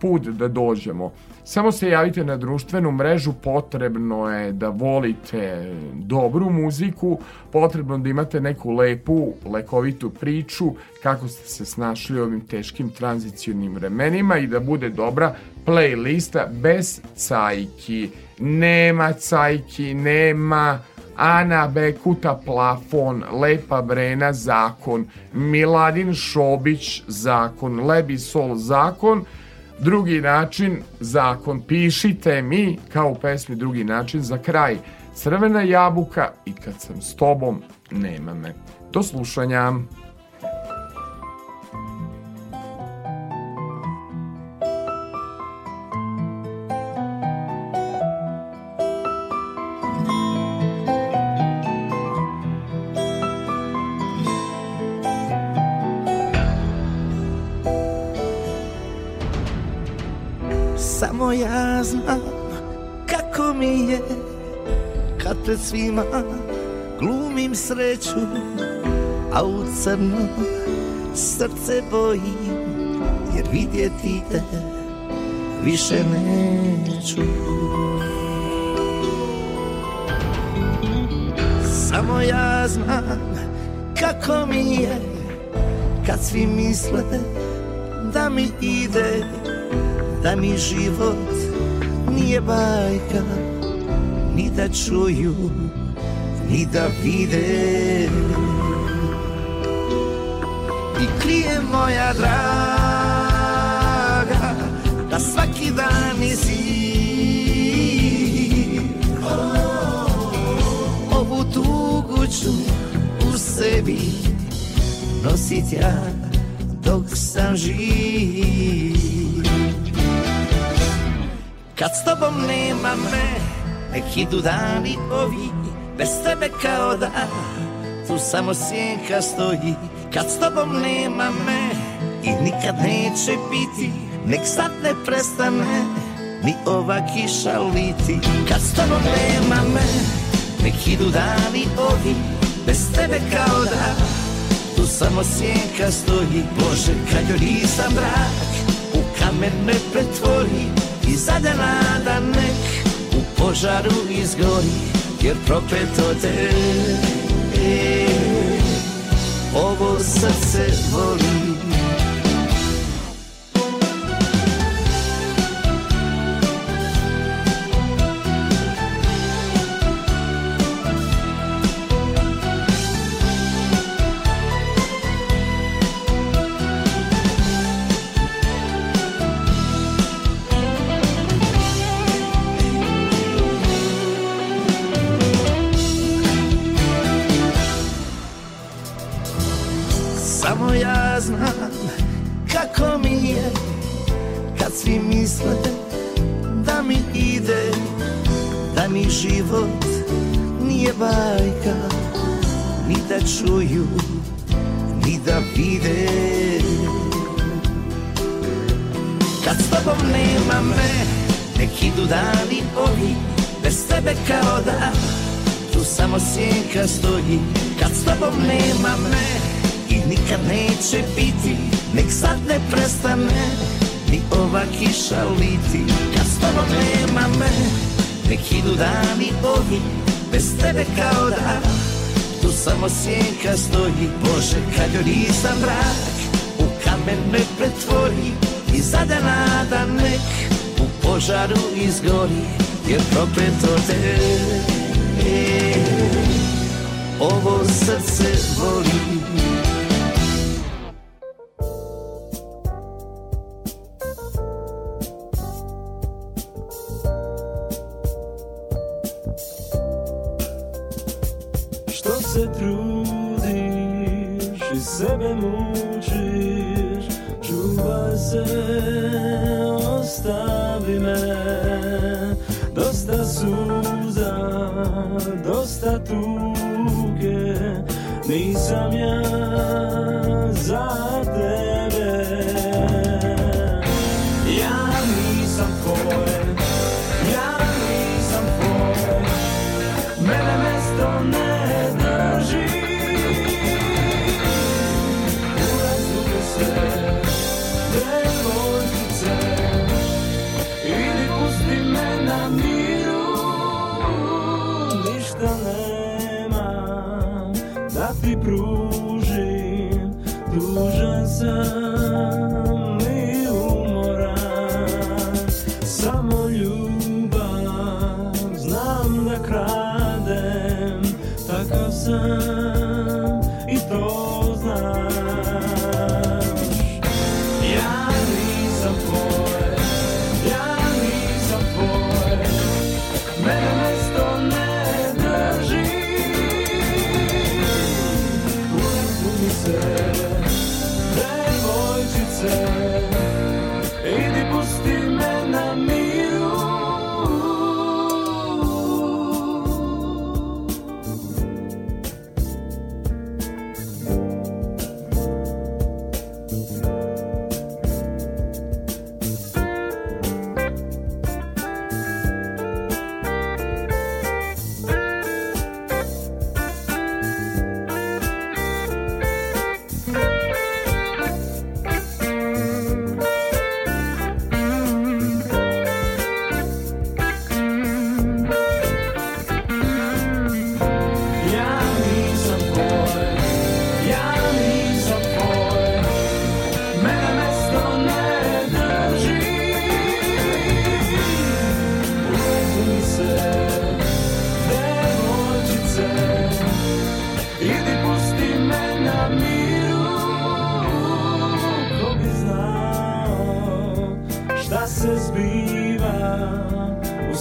put da dođemo. Samo se javite na društvenu mrežu, potrebno je da volite dobru muziku, potrebno da imate neku lepu, lekovitu priču kako ste se snašli u ovim teškim tranzicionim vremenima i da bude dobra playlista bez cajki. Nema cajki, nema Ana Bekuta plafon, Lepa Brena zakon, Miladin Šobić zakon, Lebi Sol zakon, drugi način zakon. Pišite mi kao u pesmi drugi način za kraj. Crvena jabuka i kad sam s tobom nema me. Do slušanja. Pred svima glumim sreću A u crno srce boji Jer vidjeti te više neću. Samo ja znam kako mi je Kad svi misle da mi ide da mi život nije bajka ni da čuju ni da vide. I krije moja draga da svaki dan zim ovu tugu ću u sebi nosit ja dok sam živ. Kad s tobom nema me, nek idu dani ovi, bez tebe kao da tu samo sjenka stoji. Kad s tobom nema me i nikad neće biti, nek sad ne prestane ni ova kiša liti. Kad s tobom nema me, nek idu dani ovi, bez tebe kao da tu samo sjenka stoji. Bože, kad joj nisam drag, u kamen me pretvori i zada nada nek požaru izgori jer prokleto te ovo srce voli tebe kao da Tu samo sjenka stoji. Kad s tobom nema me I nikad neće biti Nek sad ne prestane Ni ova kiša liti. Kad s tobom nema me Nek idu dani ovi Bez tebe kao da Tu samo sjenka stoji. Bože kad joj nisam vrak U kamen me pretvori I zade nada nek U požaru izgori Jer propeto te Ovo srce voli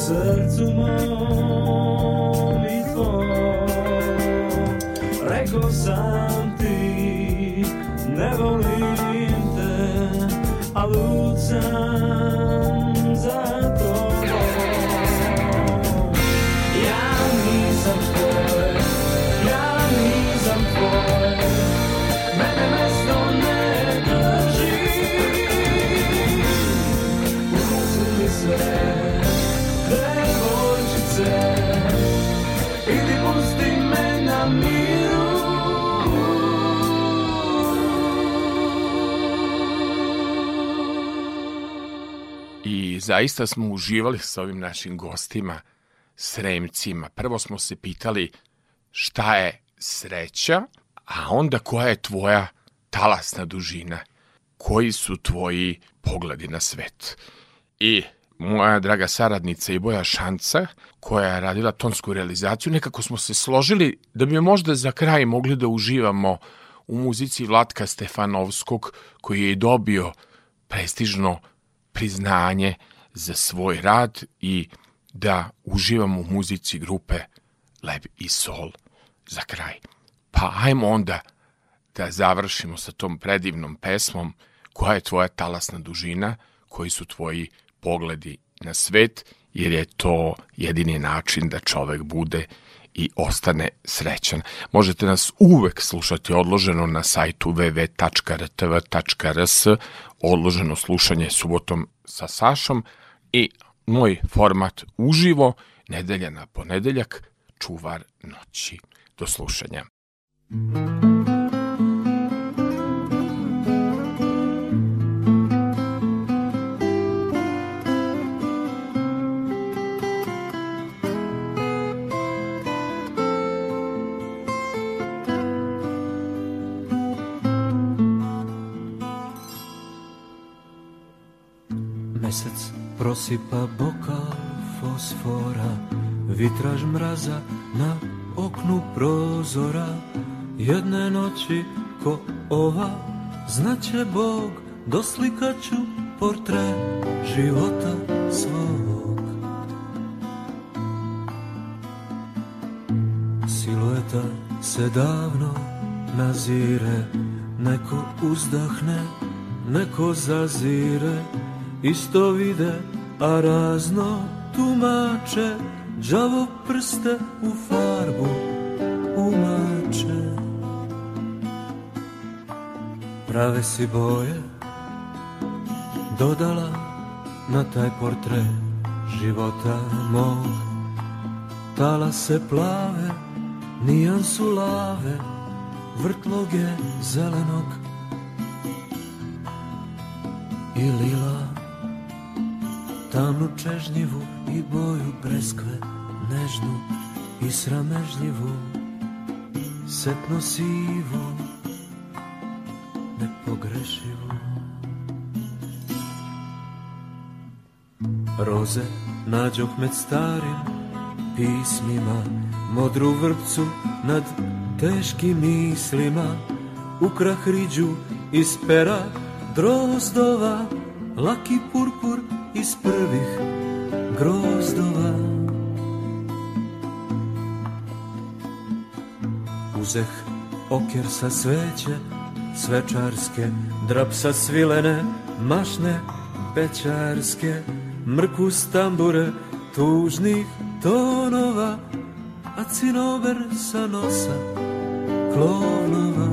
u srcu mom i tvom. Rekao sam ti, ne volim te, a lud sam za to. Zaista smo uživali sa ovim našim gostima, sremcima. Prvo smo se pitali šta je sreća, a onda koja je tvoja talasna dužina, koji su tvoji pogledi na svet. I moja draga saradnica i Boja Šanca, koja je radila tonsku realizaciju, nekako smo se složili da bi možda za kraj mogli da uživamo u muzici Vlatka Stefanovskog, koji je dobio prestižno priznanje za svoj rad i da uživamo u muzici grupe Leb i Sol za kraj. Pa ajmo onda da završimo sa tom predivnom pesmom koja je tvoja talasna dužina, koji su tvoji pogledi na svet, jer je to jedini način da čovek bude i ostane srećan. Možete nas uvek slušati odloženo na sajtu www.rtv.rs, odloženo slušanje subotom sa Sašom i moj format uživo, nedelja na ponedeljak, čuvar noći. Do slušanja. Prosipa bokal fosfora Vitraž mraza na oknu prozora. Jedne noći ko ova Znaće Bog doslikaću portret života svog. Silueta se davno nazire Neko uzdahne, neko zazire Isto vide, a razno tumače Đavo prste u farbu umače. Prave si boje Dodala na taj portret života mog. Tala se plave, nijansu lave Vrtloge zelenog i lila Tamnu čežnjivu i boju breskve Nežnu i sramežljivu Setno sivu Nepogrešivu. Roze nađoh med starim pismima Modru vrpcu nad teškim mislima Ukrah riđu iz pera drozdova Laki purpur iz prvih grozdova. Uzeh okjer sa sveće svečarske Drap sa svilene mašne bećarske Mrku stambure tužnih tonova A cinober sa nosa klovnova.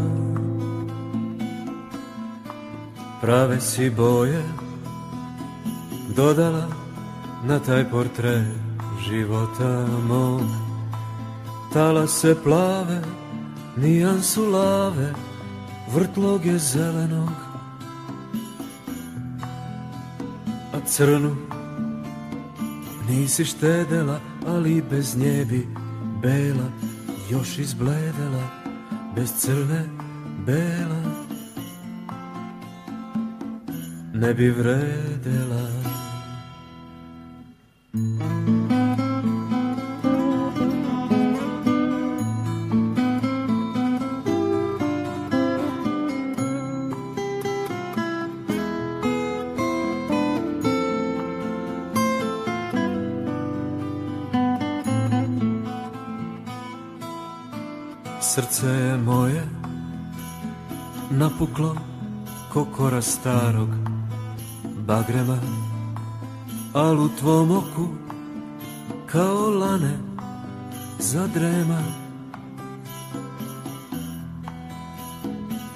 Prave si boje dodala na taj portret života mog. Tala se plave, nijansu lave, vrtloge zelenog. A crnu nisi štedela, ali bez nje bi bela još izbledela Bez crne bela. Ne bi vredela bagrema Al u tvom oku kao lane zadrema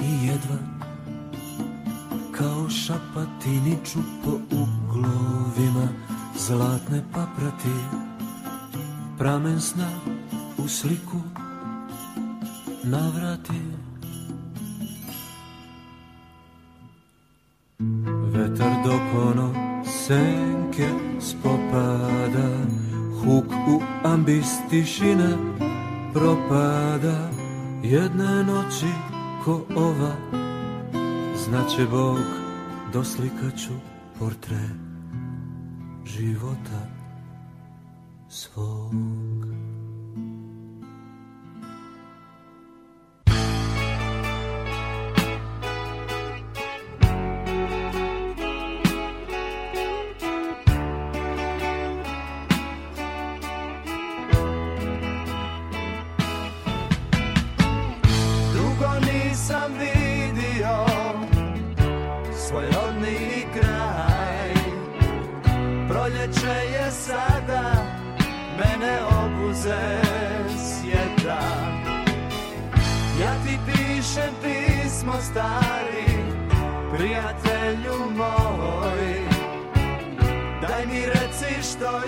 I jedva kao šapatiniču po uglovima Zlatne paprati pramen sna u sliku navrati u ambis tišine propada Jedne noći ko ova. Znaće Bog doslikaću portret života svog smo stari, prijatelju moj. Daj mi reci što